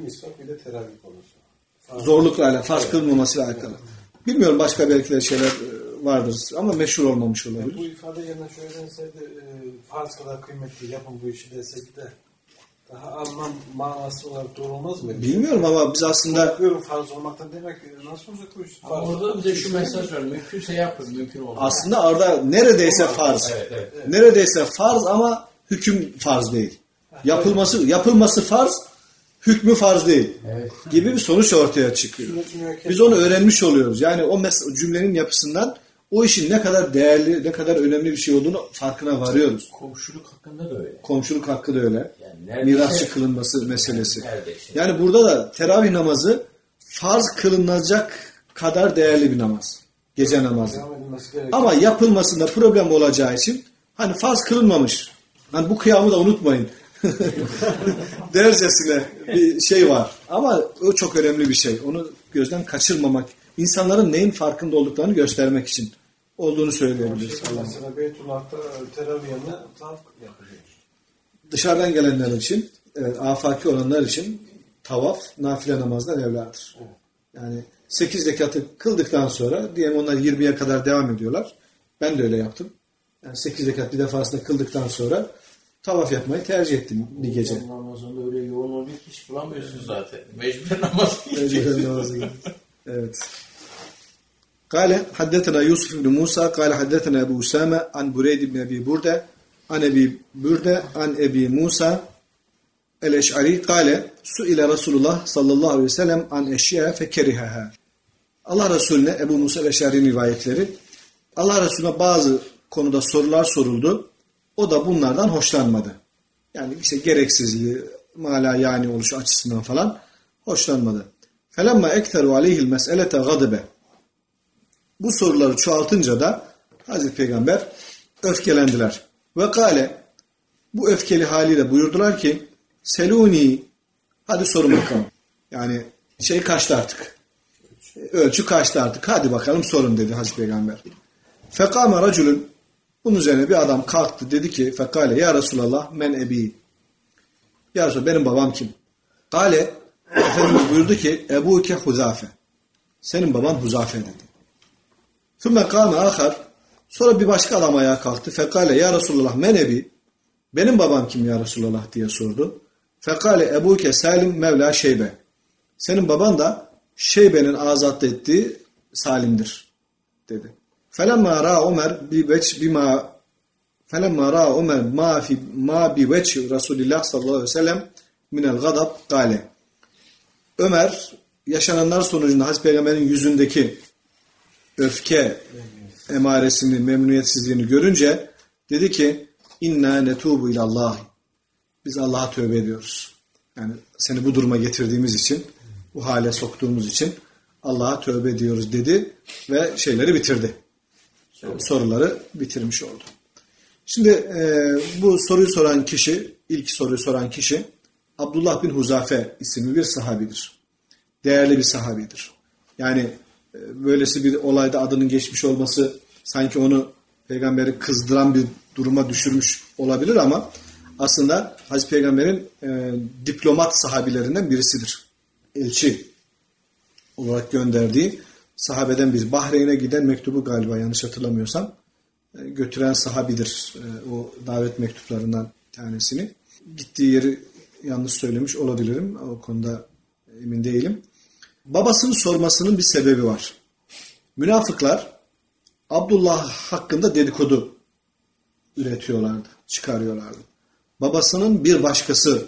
Var. Bir de teravih konusu. Farz- Zorlukla alakalı, farz kılmamasıyla alakalı. Bilmiyorum başka belki de şeyler e, vardır ama meşhur olmamış olabilir. Bu ifade yerine şöyle deseydi e, farz kadar kıymetli yapın bu işi deseydi de daha anlam manası olarak doğru olmaz mı? Bilmiyorum ama biz aslında Yapıyorum farz olmaktan demek e, nasıl olacak bu iş? Ama Farz orada bize şu mesaj var. Mümkünse yapın. Mümkün olmaz. aslında orada neredeyse farz. Evet, evet. Neredeyse farz ama hüküm farz değil. Yapılması yapılması farz, hükmü farz değil. Evet. Gibi bir sonuç ortaya çıkıyor. Biz onu öğrenmiş oluyoruz. Yani o cümlenin yapısından o işin ne kadar değerli, ne kadar önemli bir şey olduğunu farkına varıyoruz. Komşuluk hakkında da öyle. Komşuluk hakkı da öyle. Yani neredeyse- Mirasçı kılınması meselesi. Neredeyse. Yani burada da teravih namazı farz kılınacak kadar değerli bir namaz. Gece namazı. Ama yapılmasında problem olacağı için hani farz kılınmamış. Hani bu kıyamı da unutmayın. Dercesine bir şey var. Ama o çok önemli bir şey. Onu gözden kaçırmamak. insanların neyin farkında olduklarını göstermek için olduğunu söyleyebiliriz. Şey, mesela Beytullah'ta teravih tavaf yapılıyor. Dışarıdan gelenler için, e, afaki olanlar için tavaf nafile namazdan evladır. Yani 8 rekatı kıldıktan sonra diyelim onlar 20'ye kadar devam ediyorlar. Ben de öyle yaptım. Yani 8 rekat bir defasında kıldıktan sonra tavaf yapmayı tercih ettim bir gece. Ramazan'da öyle yoğun oluyor ki hiç bulamıyorsun zaten. Mecbur namaz Mecburen gideceksin. namaza gittim. Evet. قال حدثنا يوسف بن موسى قال حدثنا أبو أسامة عن بريد بن أبي بردة عن أبي بردة عن أبي موسى الأشعري قال سئل رسول الله صلى الله عليه وسلم عن أشياء فكرهها Allah Resulüne Ebu Musa el-Eşari'nin rivayetleri Allah Resulüne bazı konuda sorular soruldu. O da bunlardan hoşlanmadı. Yani işte gereksizliği, mala yani oluşu açısından falan Hoşlanmadı. Felemma ekteru aleyhil meselete gadibe. Bu soruları çoğaltınca da Hazreti Peygamber öfkelendiler. Ve kale bu öfkeli haliyle buyurdular ki Seluni hadi sorun bakalım. Yani şey kaçtı artık. Ölçü kaçtı artık. Hadi bakalım sorun dedi Hazreti Peygamber. Fekame raculun bunun üzerine bir adam kalktı dedi ki fekale ya Resulallah men ebi. Ya Resulallah benim babam kim? Kale Efendimiz buyurdu ki Ebuke Huzafe. Senin baban Huzafe dedi. Sümme kâme ahar. Sonra bir başka adam ayağa kalktı. Fekale ya Resulallah men ebi. Benim babam kim ya Resulallah diye sordu. Fekale Ebuke Salim Mevla Şeybe. Senin baban da Şeybe'nin azat ettiği Salim'dir dedi. Felemma ra Ömer bi veç bima felemma ra Ömer ma fi ma bi veç Resulullah sallallahu aleyhi ve sellem min el gadab kale. Ömer yaşananlar sonucunda Hazreti Peygamber'in yüzündeki öfke emaresini, memnuniyetsizliğini görünce dedi ki inna netubu ilallah. Biz Allah'a tövbe ediyoruz. Yani seni bu duruma getirdiğimiz için, bu hale soktuğumuz için Allah'a tövbe ediyoruz dedi ve şeyleri bitirdi. Soruları bitirmiş oldu. Şimdi e, bu soruyu soran kişi, ilk soruyu soran kişi Abdullah bin Huzafe isimli bir sahabidir. Değerli bir sahabidir. Yani e, böylesi bir olayda adının geçmiş olması sanki onu peygamberi kızdıran bir duruma düşürmüş olabilir ama aslında Hazreti Peygamber'in e, diplomat sahabilerinden birisidir. Elçi olarak gönderdiği sahabeden bir Bahreyn'e giden mektubu galiba yanlış hatırlamıyorsam e, götüren sahabidir e, o davet mektuplarından tanesini. Gittiği yeri yanlış söylemiş olabilirim. O konuda emin değilim. Babasının sormasının bir sebebi var. Münafıklar Abdullah hakkında dedikodu üretiyorlardı, çıkarıyorlardı. Babasının bir başkası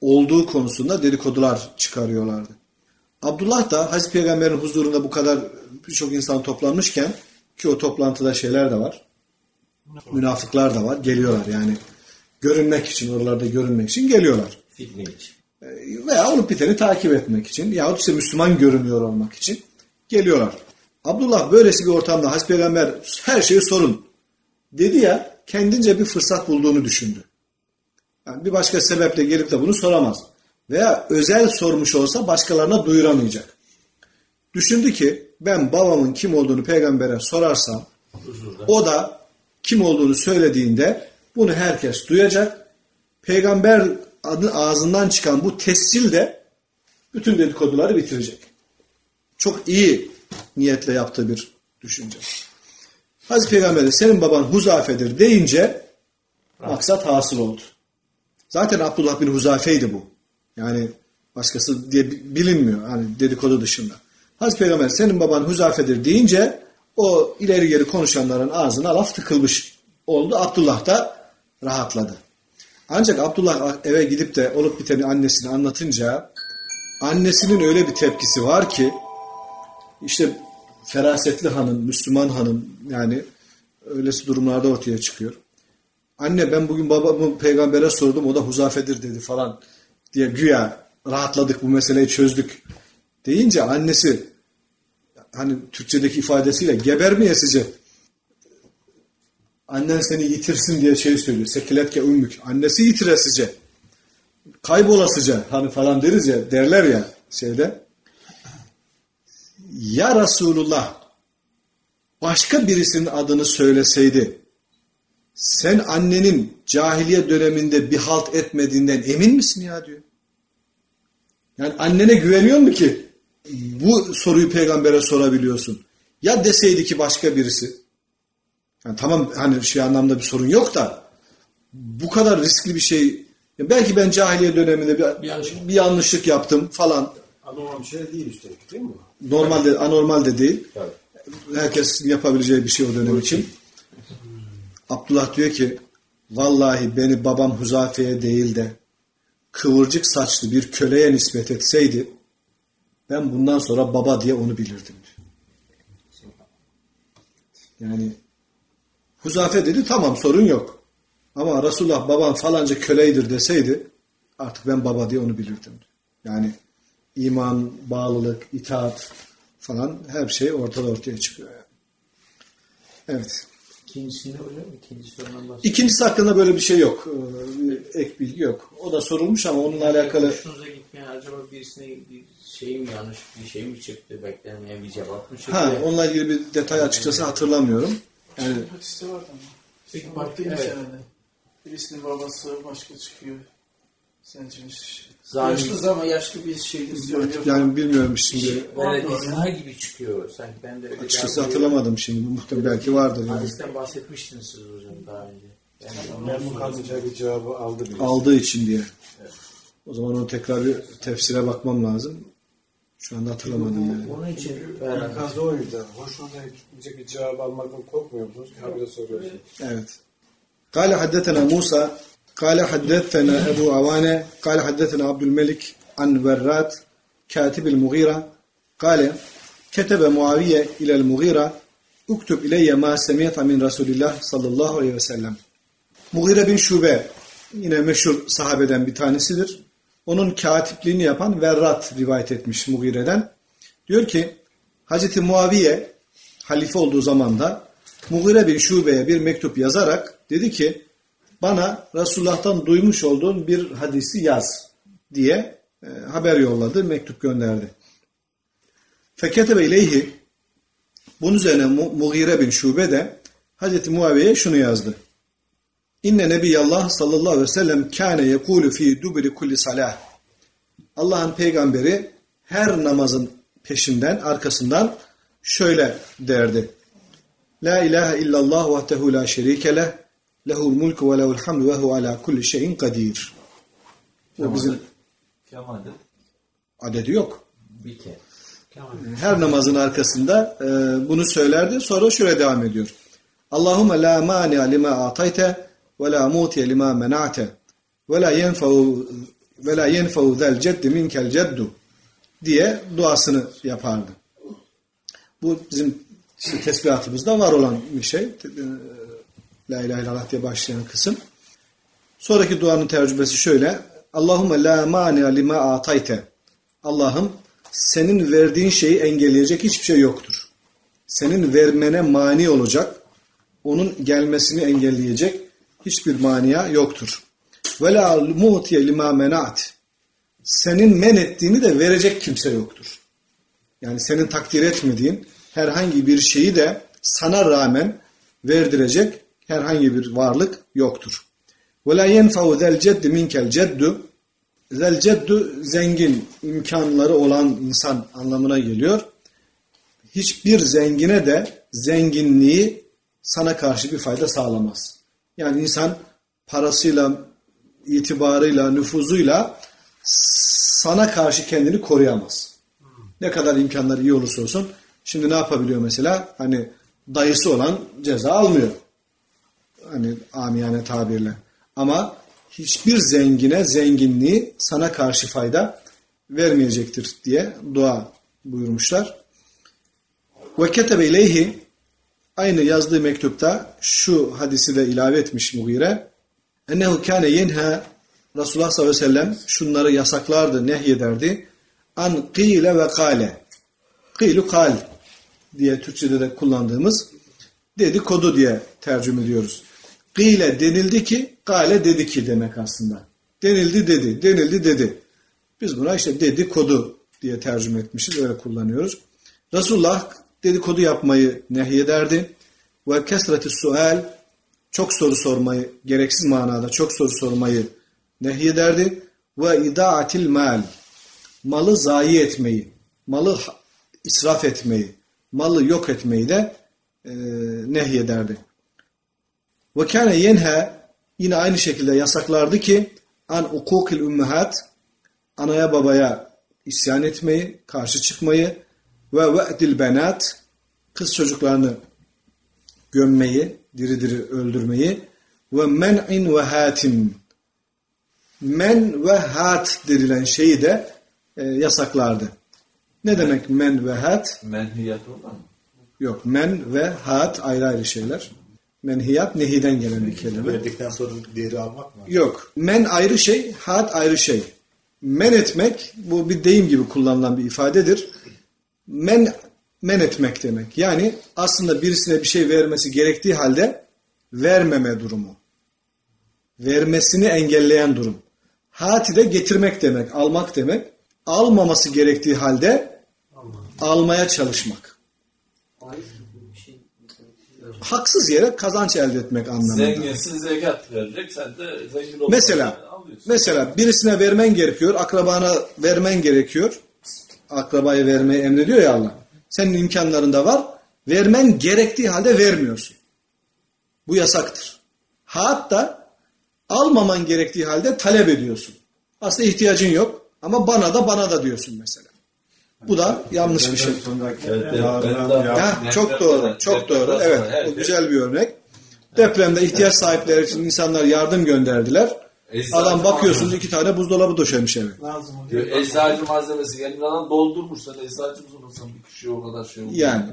olduğu konusunda dedikodular çıkarıyorlardı. Abdullah da Hazreti Peygamber'in huzurunda bu kadar birçok insan toplanmışken ki o toplantıda şeyler de var. Münafıklar da var. Geliyorlar yani. Görünmek için, oralarda görünmek için geliyorlar. Fitne için. Veya olup biteni takip etmek için yahut işte Müslüman görünüyor olmak için geliyorlar. Abdullah böylesi bir ortamda Hazreti Peygamber her şeyi sorun dedi ya kendince bir fırsat bulduğunu düşündü. Yani bir başka sebeple gelip de bunu soramaz. Veya özel sormuş olsa başkalarına duyuramayacak. Düşündü ki ben babamın kim olduğunu peygambere sorarsam Huzurda. o da kim olduğunu söylediğinde bunu herkes duyacak. Peygamber adı ağzından çıkan bu tescil de bütün dedikoduları bitirecek. Çok iyi niyetle yaptığı bir düşünce. Hazreti Peygamber de senin baban Huzafe'dir deyince maksat hasıl oldu. Zaten Abdullah bin Huzafe'ydi bu. Yani başkası diye bilinmiyor. Hani dedikodu dışında. Hazreti Peygamber senin baban Huzafe'dir deyince o ileri geri konuşanların ağzına laf tıkılmış oldu. Abdullah da rahatladı. Ancak Abdullah eve gidip de olup biteni annesine anlatınca annesinin öyle bir tepkisi var ki işte ferasetli hanım, Müslüman hanım yani öylesi durumlarda ortaya çıkıyor. Anne ben bugün babamı peygambere sordum o da huzafedir dedi falan diye güya rahatladık bu meseleyi çözdük deyince annesi hani Türkçedeki ifadesiyle gebermeyesice annen seni yitirsin diye şey söylüyor. Sekiletke ümmük. Annesi yitiresice. Kaybolasıca hani falan deriz ya derler ya şeyde. Ya Resulullah başka birisinin adını söyleseydi sen annenin cahiliye döneminde bir halt etmediğinden emin misin ya diyor. Yani annene güveniyor mu ki bu soruyu peygambere sorabiliyorsun? Ya deseydi ki başka birisi. Yani tamam hani şey anlamda bir sorun yok da bu kadar riskli bir şey belki ben cahiliye döneminde bir, Bir yanlışlık. bir yanlışlık yaptım falan. Anormal bir şey değil üstelik değil mi? Normalde anormal de değil. Tabii. Herkesin yapabileceği bir şey o dönem için. Abdullah diyor ki vallahi beni babam Huzafe'ye değil de kıvırcık saçlı bir köleye nispet etseydi ben bundan sonra baba diye onu bilirdim. Yani Huzafe dedi tamam sorun yok. Ama Resulullah baban falanca köleydir deseydi artık ben baba diye onu bilirdim. Yani iman, bağlılık, itaat falan her şey ortada ortaya çıkıyor. Yani. Evet. İkincisinde hocam, ikincisi ondan bahsediyor. İkincisi hakkında böyle bir şey yok. Ee, ek bilgi yok. O da sorulmuş ama onunla alakalı Hoşunuza gitmeyen acaba birisine bir şey mi yanlış bir şey mi çıktı beklenmeyen bir cevap mı çıktı? ha, onunla ilgili bir detay açıkçası hatırlamıyorum. Yani Hadiste vardı ama. Peki, Baktığım evet. senede. Birisinin babası başka çıkıyor. Sencimiz. Zalim. Yaşlıyız ama yaşlı bir şeydir söylüyor. Yani bilmiyorum şimdi. Evet, şey izna gibi çıkıyor. Sanki ben de Açıkçası şey hatırlamadım şimdi. Muhtemelen belki vardır. Yani. Hadisten bahsetmiştiniz siz hocam daha önce. Yani memnun kalmayacak cevabı aldı. Birisi. Aldığı için diye. Evet. O zaman onu tekrar bir tefsire bakmam lazım. Şu anda hatırlamadım yani. Onun için ikaz oydu. Hoşunuza gitmeyecek bir cevap almaktan korkmuyor musunuz? Habire soruyorsunuz. Evet. Kale haddetena Musa قال حدثنا أبو عوانة قال حدثنا عبد الملك عن ورات كاتب المغيرة قال كتب معاوية إلى المغيرة اكتب إلي ما سمعت من رسول الله صلى الله عليه وسلم Mughire bin Şube yine meşhur sahabeden bir tanesidir. Onun katipliğini yapan Verrat rivayet etmiş Mughire'den. Diyor ki Hazreti Muaviye halife olduğu zamanda Mughire bin Şube'ye bir mektup yazarak dedi ki bana Resulullah'tan duymuş olduğun bir hadisi yaz diye e, haber yolladı, mektup gönderdi. Feketebe ileyhi bunun üzerine Mu- Mughire bin Şube de Hazreti Muaviye'ye şunu yazdı. İnne Nebiyallah sallallahu aleyhi ve sellem kâne yekûlü fî dubri kulli salah. Allah'ın peygamberi her namazın peşinden, arkasından şöyle derdi. La ilahe illallah vahdehu la şerike leh, lehul mulku ve lehul hamdu ve hu ala kulli şeyin kadir. Bu bizim Kemal'de adedi yok. Bir kere. Her namazın arkasında e, bunu söylerdi. Sonra şöyle devam ediyor. Allahumme la mani lima atayte ve la muti lima mena'te ve la yenfa'u ve la yenfa'u zel ceddi minkel ceddu diye duasını yapardı. Bu bizim işte tesbihatımızda var olan bir şey. La ilahe illallah diye başlayan kısım. Sonraki duanın tercümesi şöyle. Allahumme la mani lima atayte. Allah'ım senin verdiğin şeyi engelleyecek hiçbir şey yoktur. Senin vermene mani olacak, onun gelmesini engelleyecek hiçbir mania yoktur. Ve la mu'tiye lima menat. Senin men ettiğini de verecek kimse yoktur. Yani senin takdir etmediğin herhangi bir şeyi de sana rağmen verdirecek herhangi bir varlık yoktur. La yenfa'u zel ceddi minkel ceddu. Zel ceddu zengin imkanları olan insan anlamına geliyor. Hiçbir zengine de zenginliği sana karşı bir fayda sağlamaz. Yani insan parasıyla, itibarıyla, nüfuzuyla sana karşı kendini koruyamaz. Ne kadar imkanları iyi olursa olsun. Şimdi ne yapabiliyor mesela? Hani dayısı olan ceza almıyor. Hani amiyane tabirle. Ama hiçbir zengine zenginliği sana karşı fayda vermeyecektir diye dua buyurmuşlar. Ve ketebe ileyhi aynı yazdığı mektupta şu hadisi de ilave etmiş Mughire. Ennehu kâne yenha Resulullah sallallahu aleyhi ve sellem şunları yasaklardı, nehyederdi. An kîle ve kâle. Kîlu kal diye Türkçe'de de kullandığımız dedikodu diye tercüme ediyoruz. Gıyle denildi ki, gale dedi ki demek aslında. Denildi dedi, denildi dedi. Biz buna işte dedikodu diye tercüme etmişiz, öyle kullanıyoruz. Resulullah dedikodu yapmayı nehyederdi. Ve kesreti sual, çok soru sormayı, gereksiz manada çok soru sormayı nehyederdi. Ve idaatil mal, malı zayi etmeyi, malı israf etmeyi, malı yok etmeyi de e, nehyederdi. Ve kâne yenha yine aynı şekilde yasaklardı ki an ukukil ümmehat anaya babaya isyan etmeyi, karşı çıkmayı ve ve'dil benat kız çocuklarını gömmeyi, diri diri öldürmeyi ve men'in ve hatim men ve hat denilen şeyi de e, yasaklardı. Ne demek men ve hat? menhiyat olan mı? Yok. Men ve hat ayrı ayrı şeyler. Menhiyat nehiden gelen bir kelime. Verdikten sonra diğeri almak mı? Yok. Men ayrı şey, hat ayrı şey. Men etmek bu bir deyim gibi kullanılan bir ifadedir. Men men etmek demek. Yani aslında birisine bir şey vermesi gerektiği halde vermeme durumu. Vermesini engelleyen durum. Hati de getirmek demek, almak demek. Almaması gerektiği halde almaya çalışmak. Haksız yere kazanç elde etmek anlamında. Zenginsin zekat verecek. Sen de zengin olmak Mesela alıyorsun. mesela birisine vermen gerekiyor, akrabana vermen gerekiyor. Akrabayı vermeyi emrediyor ya Allah. Senin imkanlarında var. Vermen gerektiği halde vermiyorsun. Bu yasaktır. Hatta almaman gerektiği halde talep ediyorsun. Aslında ihtiyacın yok ama bana da bana da diyorsun mesela. Bu da yanlış bir şey. Evet. Ha, çok doğru, çok doğru. Evet, her o şey- güzel bir örnek. Depremde ihtiyaç sahipleri için insanlar yardım gönderdiler. Eczacı Adam bakıyorsunuz malzemesi- iki tane buzdolabı döşemiş eve. Lazım oluyor. eczacı malzemesi gelmiş adam doldurmuş sen eczacı mısın bir kişi o kadar şey olmuş. Yani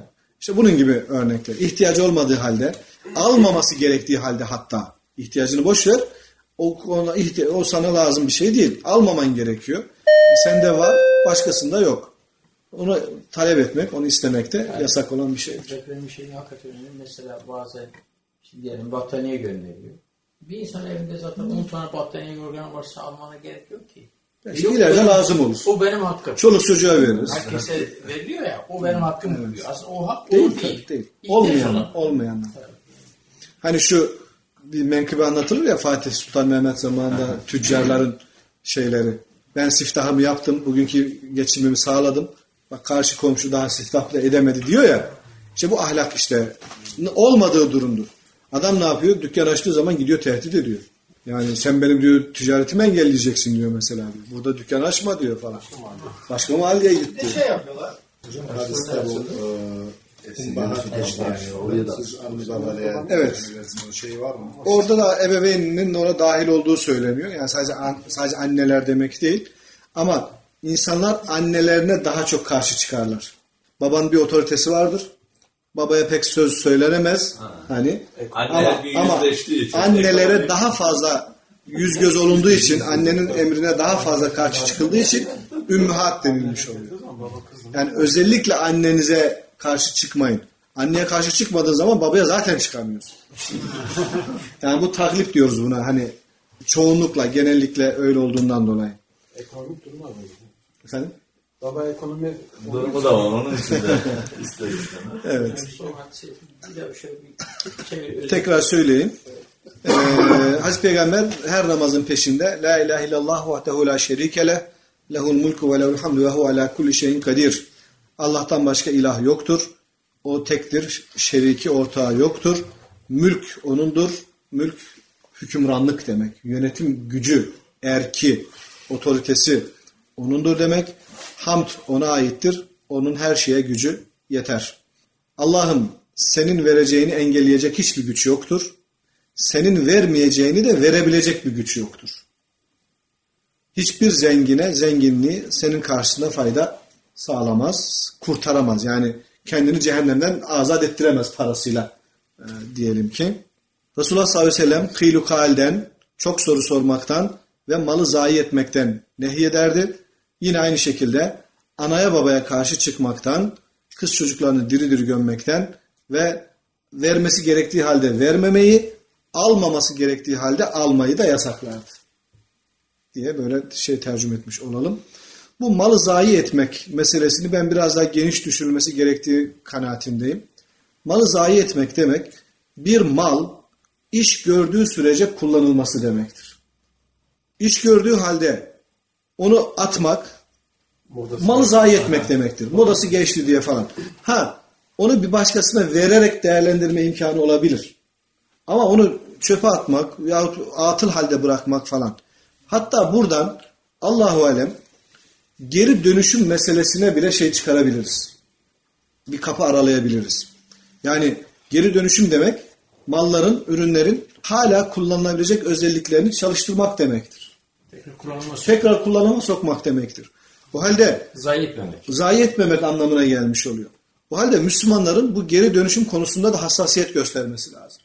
işte bunun gibi örnekler. İhtiyacı olmadığı halde, almaması gerektiği halde hatta ihtiyacını boş ver. O, ona o sana lazım bir şey değil. Almaman gerekiyor. E, sende var, başkasında yok. Onu talep etmek, onu istemek de yasak olan bir şeydir. Deprem bir şeyin hakikaten önemli. Mesela bazen şimdi diyelim battaniye gönderiyor. Bir insan evinde zaten 10 tane battaniye yorgan varsa almana gerek yok ki. İşte Yok, ileride benim- lazım olur. O benim hakkım. Çoluk çocuğa veririz. Herkese veriliyor ya, o benim hakkım diyor. Aslında o hak Değil, değil. değil. değil. Olmayan, olmayan. Hani şu bir menkıbe anlatılır ya Fatih Sultan Mehmet zamanında tüccarların şeyleri. Ben siftahımı yaptım, bugünkü geçimimi sağladım. Bak karşı komşu daha siftah bile edemedi diyor ya. İşte bu ahlak işte olmadığı durumdur. Adam ne yapıyor? Dükkan açtığı zaman gidiyor tehdit ediyor. Yani sen benim diyor ticaretimi engelleyeceksin diyor mesela. Diyor. Burada dükkan açma diyor falan. Başka mahalleye git diyor. şey yapıyorlar. Hocam hadiste bu Evet. şey var mı? Orada da ebeveyninin ona dahil olduğu söyleniyor. Yani sadece an- sadece anneler demek değil. Ama insanlar annelerine daha çok karşı çıkarlar. Babanın bir otoritesi vardır. Babaya pek söz söylenemez. Hani Anneler ama, ama yüzleştiği için. annelere Ekonomik- daha fazla yüz göz olunduğu için, annenin emrine daha fazla karşı çıkıldığı için ümmühat denilmiş oluyor. Yani özellikle annenize karşı çıkmayın. Anneye karşı çıkmadığın zaman babaya zaten çıkamıyorsun. Yani bu taklip diyoruz buna hani çoğunlukla genellikle öyle olduğundan dolayı. Ekonomik durum. Efendim? Baba ekonomi Durumu da var onun için de ister istemez. Evet. Çevir. özür- Tekrar söyleyeyim. Ee, Hazreti Peygamber her namazın peşinde La ilahe illallah vahdehu la şerike leh lehul mulku ve lehul hamdu ve hu ala kulli şeyin kadir. Allah'tan başka ilah yoktur. O tektir. Şeriki ortağı yoktur. Mülk onundur. Mülk hükümranlık demek. Yönetim gücü, erki, otoritesi onundur demek. Hamd ona aittir. Onun her şeye gücü yeter. Allah'ım senin vereceğini engelleyecek hiçbir güç yoktur. Senin vermeyeceğini de verebilecek bir güç yoktur. Hiçbir zengine zenginliği senin karşısında fayda sağlamaz, kurtaramaz. Yani kendini cehennemden azat ettiremez parasıyla e, diyelim ki. Resulullah sallallahu aleyhi ve sellem kıylu kalden, çok soru sormaktan ve malı zayi etmekten nehyederdi. Yine aynı şekilde anaya babaya karşı çıkmaktan, kız çocuklarını diri diri gömmekten ve vermesi gerektiği halde vermemeyi, almaması gerektiği halde almayı da yasaklardı. Diye böyle şey tercüme etmiş olalım. Bu malı zayi etmek meselesini ben biraz daha geniş düşünülmesi gerektiği kanaatindeyim. Malı zayi etmek demek bir mal iş gördüğü sürece kullanılması demektir. İş gördüğü halde onu atmak, modası malı zayi etmek demektir. Modası geçti diye falan. Ha, onu bir başkasına vererek değerlendirme imkanı olabilir. Ama onu çöpe atmak yahut atıl halde bırakmak falan. Hatta buradan Allahu alem geri dönüşüm meselesine bile şey çıkarabiliriz. Bir kapı aralayabiliriz. Yani geri dönüşüm demek malların, ürünlerin hala kullanılabilecek özelliklerini çalıştırmak demektir. Tekrar kullanılması. Tekrar kullanıma sokmak demektir. O halde Zayi etmemek. zayi etmemek anlamına gelmiş oluyor. O halde Müslümanların bu geri dönüşüm konusunda da hassasiyet göstermesi lazım.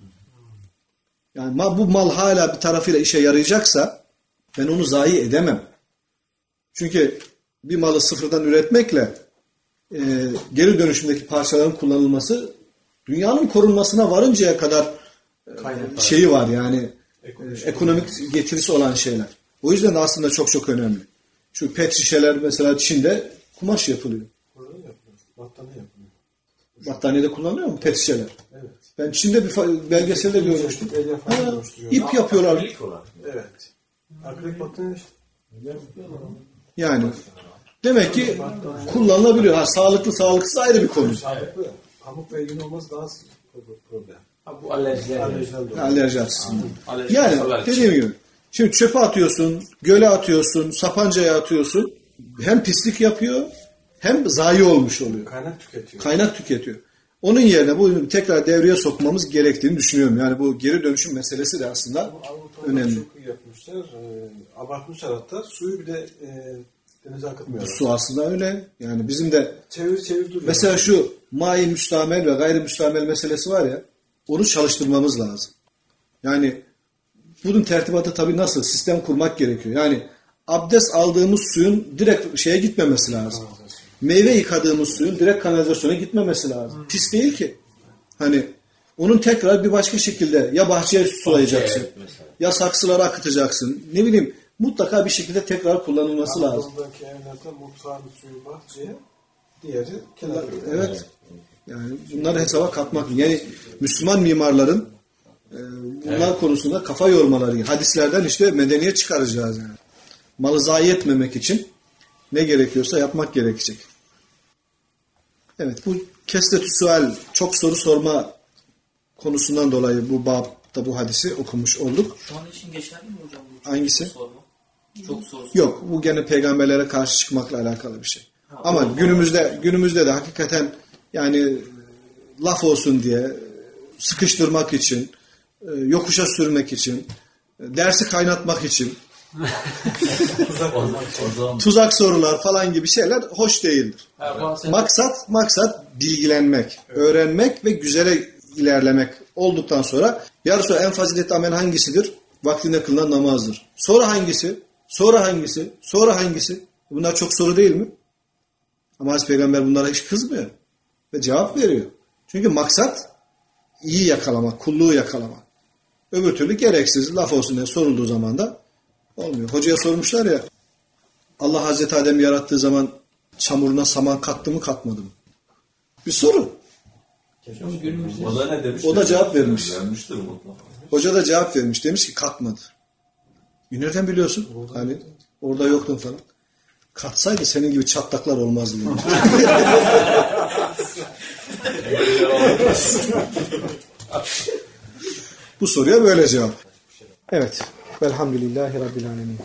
Yani bu mal hala bir tarafıyla işe yarayacaksa ben onu zayi edemem. Çünkü bir malı sıfırdan üretmekle e, geri dönüşümdeki parçaların kullanılması dünyanın korunmasına varıncaya kadar e, şeyi var yani e, ekonomik getirisi olan şeyler. O yüzden de aslında çok çok önemli. Şu pet şişeler mesela Çin'de kumaş yapılıyor. Yapılıyor. Battaniye yapılıyor. Battaniyede kullanılıyor mu pet şişeler? Evet. Ben Çin'de bir belgeselde görmüştüm. Ha, ip yapıyorlar. İlk olarak. Evet. Akrilik battaniye işte. Yani demek ki kullanılabiliyor. Ha, sağlıklı sağlıksız ayrı bir konu. Sağlıklı. Pamuk ve yün olması daha problem. Ha, bu alerjiler. Alerjiden dolayı. Alerji açısından. Yani dediğim gibi. Şimdi çöpe atıyorsun, göle atıyorsun, sapancaya atıyorsun. Hem pislik yapıyor hem zayi olmuş oluyor. Kaynak tüketiyor. Kaynak tüketiyor. Onun yerine bu tekrar devreye sokmamız gerektiğini düşünüyorum. Yani bu geri dönüşüm meselesi de aslında Avrupa'da önemli. çok iyi yapmışlar. Ee, abartmışlar hatta. Suyu bir de e, denize akıtmıyorlar. Su aslında öyle. Yani bizim de Çevir çevir duruyor. Mesela şu mai müstamel ve gayrimüstamel meselesi var ya, onu çalıştırmamız lazım. Yani bunun tertibatı tabii nasıl? Sistem kurmak gerekiyor. Yani abdest aldığımız suyun direkt şeye gitmemesi lazım. Meyve yıkadığımız suyun direkt kanalizasyona gitmemesi lazım. Pis değil ki. Hani onun tekrar bir başka şekilde ya bahçeye sulayacaksın, ya saksılara akıtacaksın. Ne bileyim mutlaka bir şekilde tekrar kullanılması lazım. Anadolu'daki evlerde mutfağın suyu bahçeye, diğeri kenara. Evet. Yani bunları hesaba katmak. Yani Müslüman mimarların bunlar konusunda kafa yormaları. Hadislerden işte medeniyet çıkaracağız yani. Malı zayi etmemek için ne gerekiyorsa yapmak gerekecek. Evet bu kesretü sual çok soru sorma konusundan dolayı bu babda bu hadisi okumuş olduk. Şu an için geçerli mi hocam? Bu çok Hangisi? Sorma. Çok soru Yok bu gene peygamberlere karşı çıkmakla alakalı bir şey. Ha, Ama günümüzde günümüzde de hakikaten yani e, laf olsun diye sıkıştırmak için, yokuşa sürmek için, e, dersi kaynatmak için tuzak sorular falan gibi şeyler hoş değildir. Ha, Maksat maksat bilgilenmek, öğrenmek ve güzele ilerlemek olduktan sonra yarısı en faziletli amel hangisidir? Vaktinde kılınan namazdır. Sonra hangisi? Sonra hangisi? Sonra hangisi? Bunlar çok soru değil mi? Ama Hazreti Peygamber bunlara hiç kızmıyor. Ve cevap veriyor. Çünkü maksat iyi yakalamak, kulluğu yakalamak. Öbür türlü gereksiz laf olsun diye sorulduğu zaman da olmuyor. Hocaya sormuşlar ya Allah Hazreti Adem'i yarattığı zaman çamuruna saman kattı mı katmadı mı? Bir soru. Günümüzde O da ne demiş? O da cevap vermiş. Vermiştir mutlaka. Hoca da cevap vermiş. Demiş ki katmadı. E nereden biliyorsun? Hani orada yoktun falan. Katsaydı senin gibi çatlaklar olmazdı. demiş. Bu soruya böyle cevap. Evet. Velhamdülillahi Rabbil Alemin.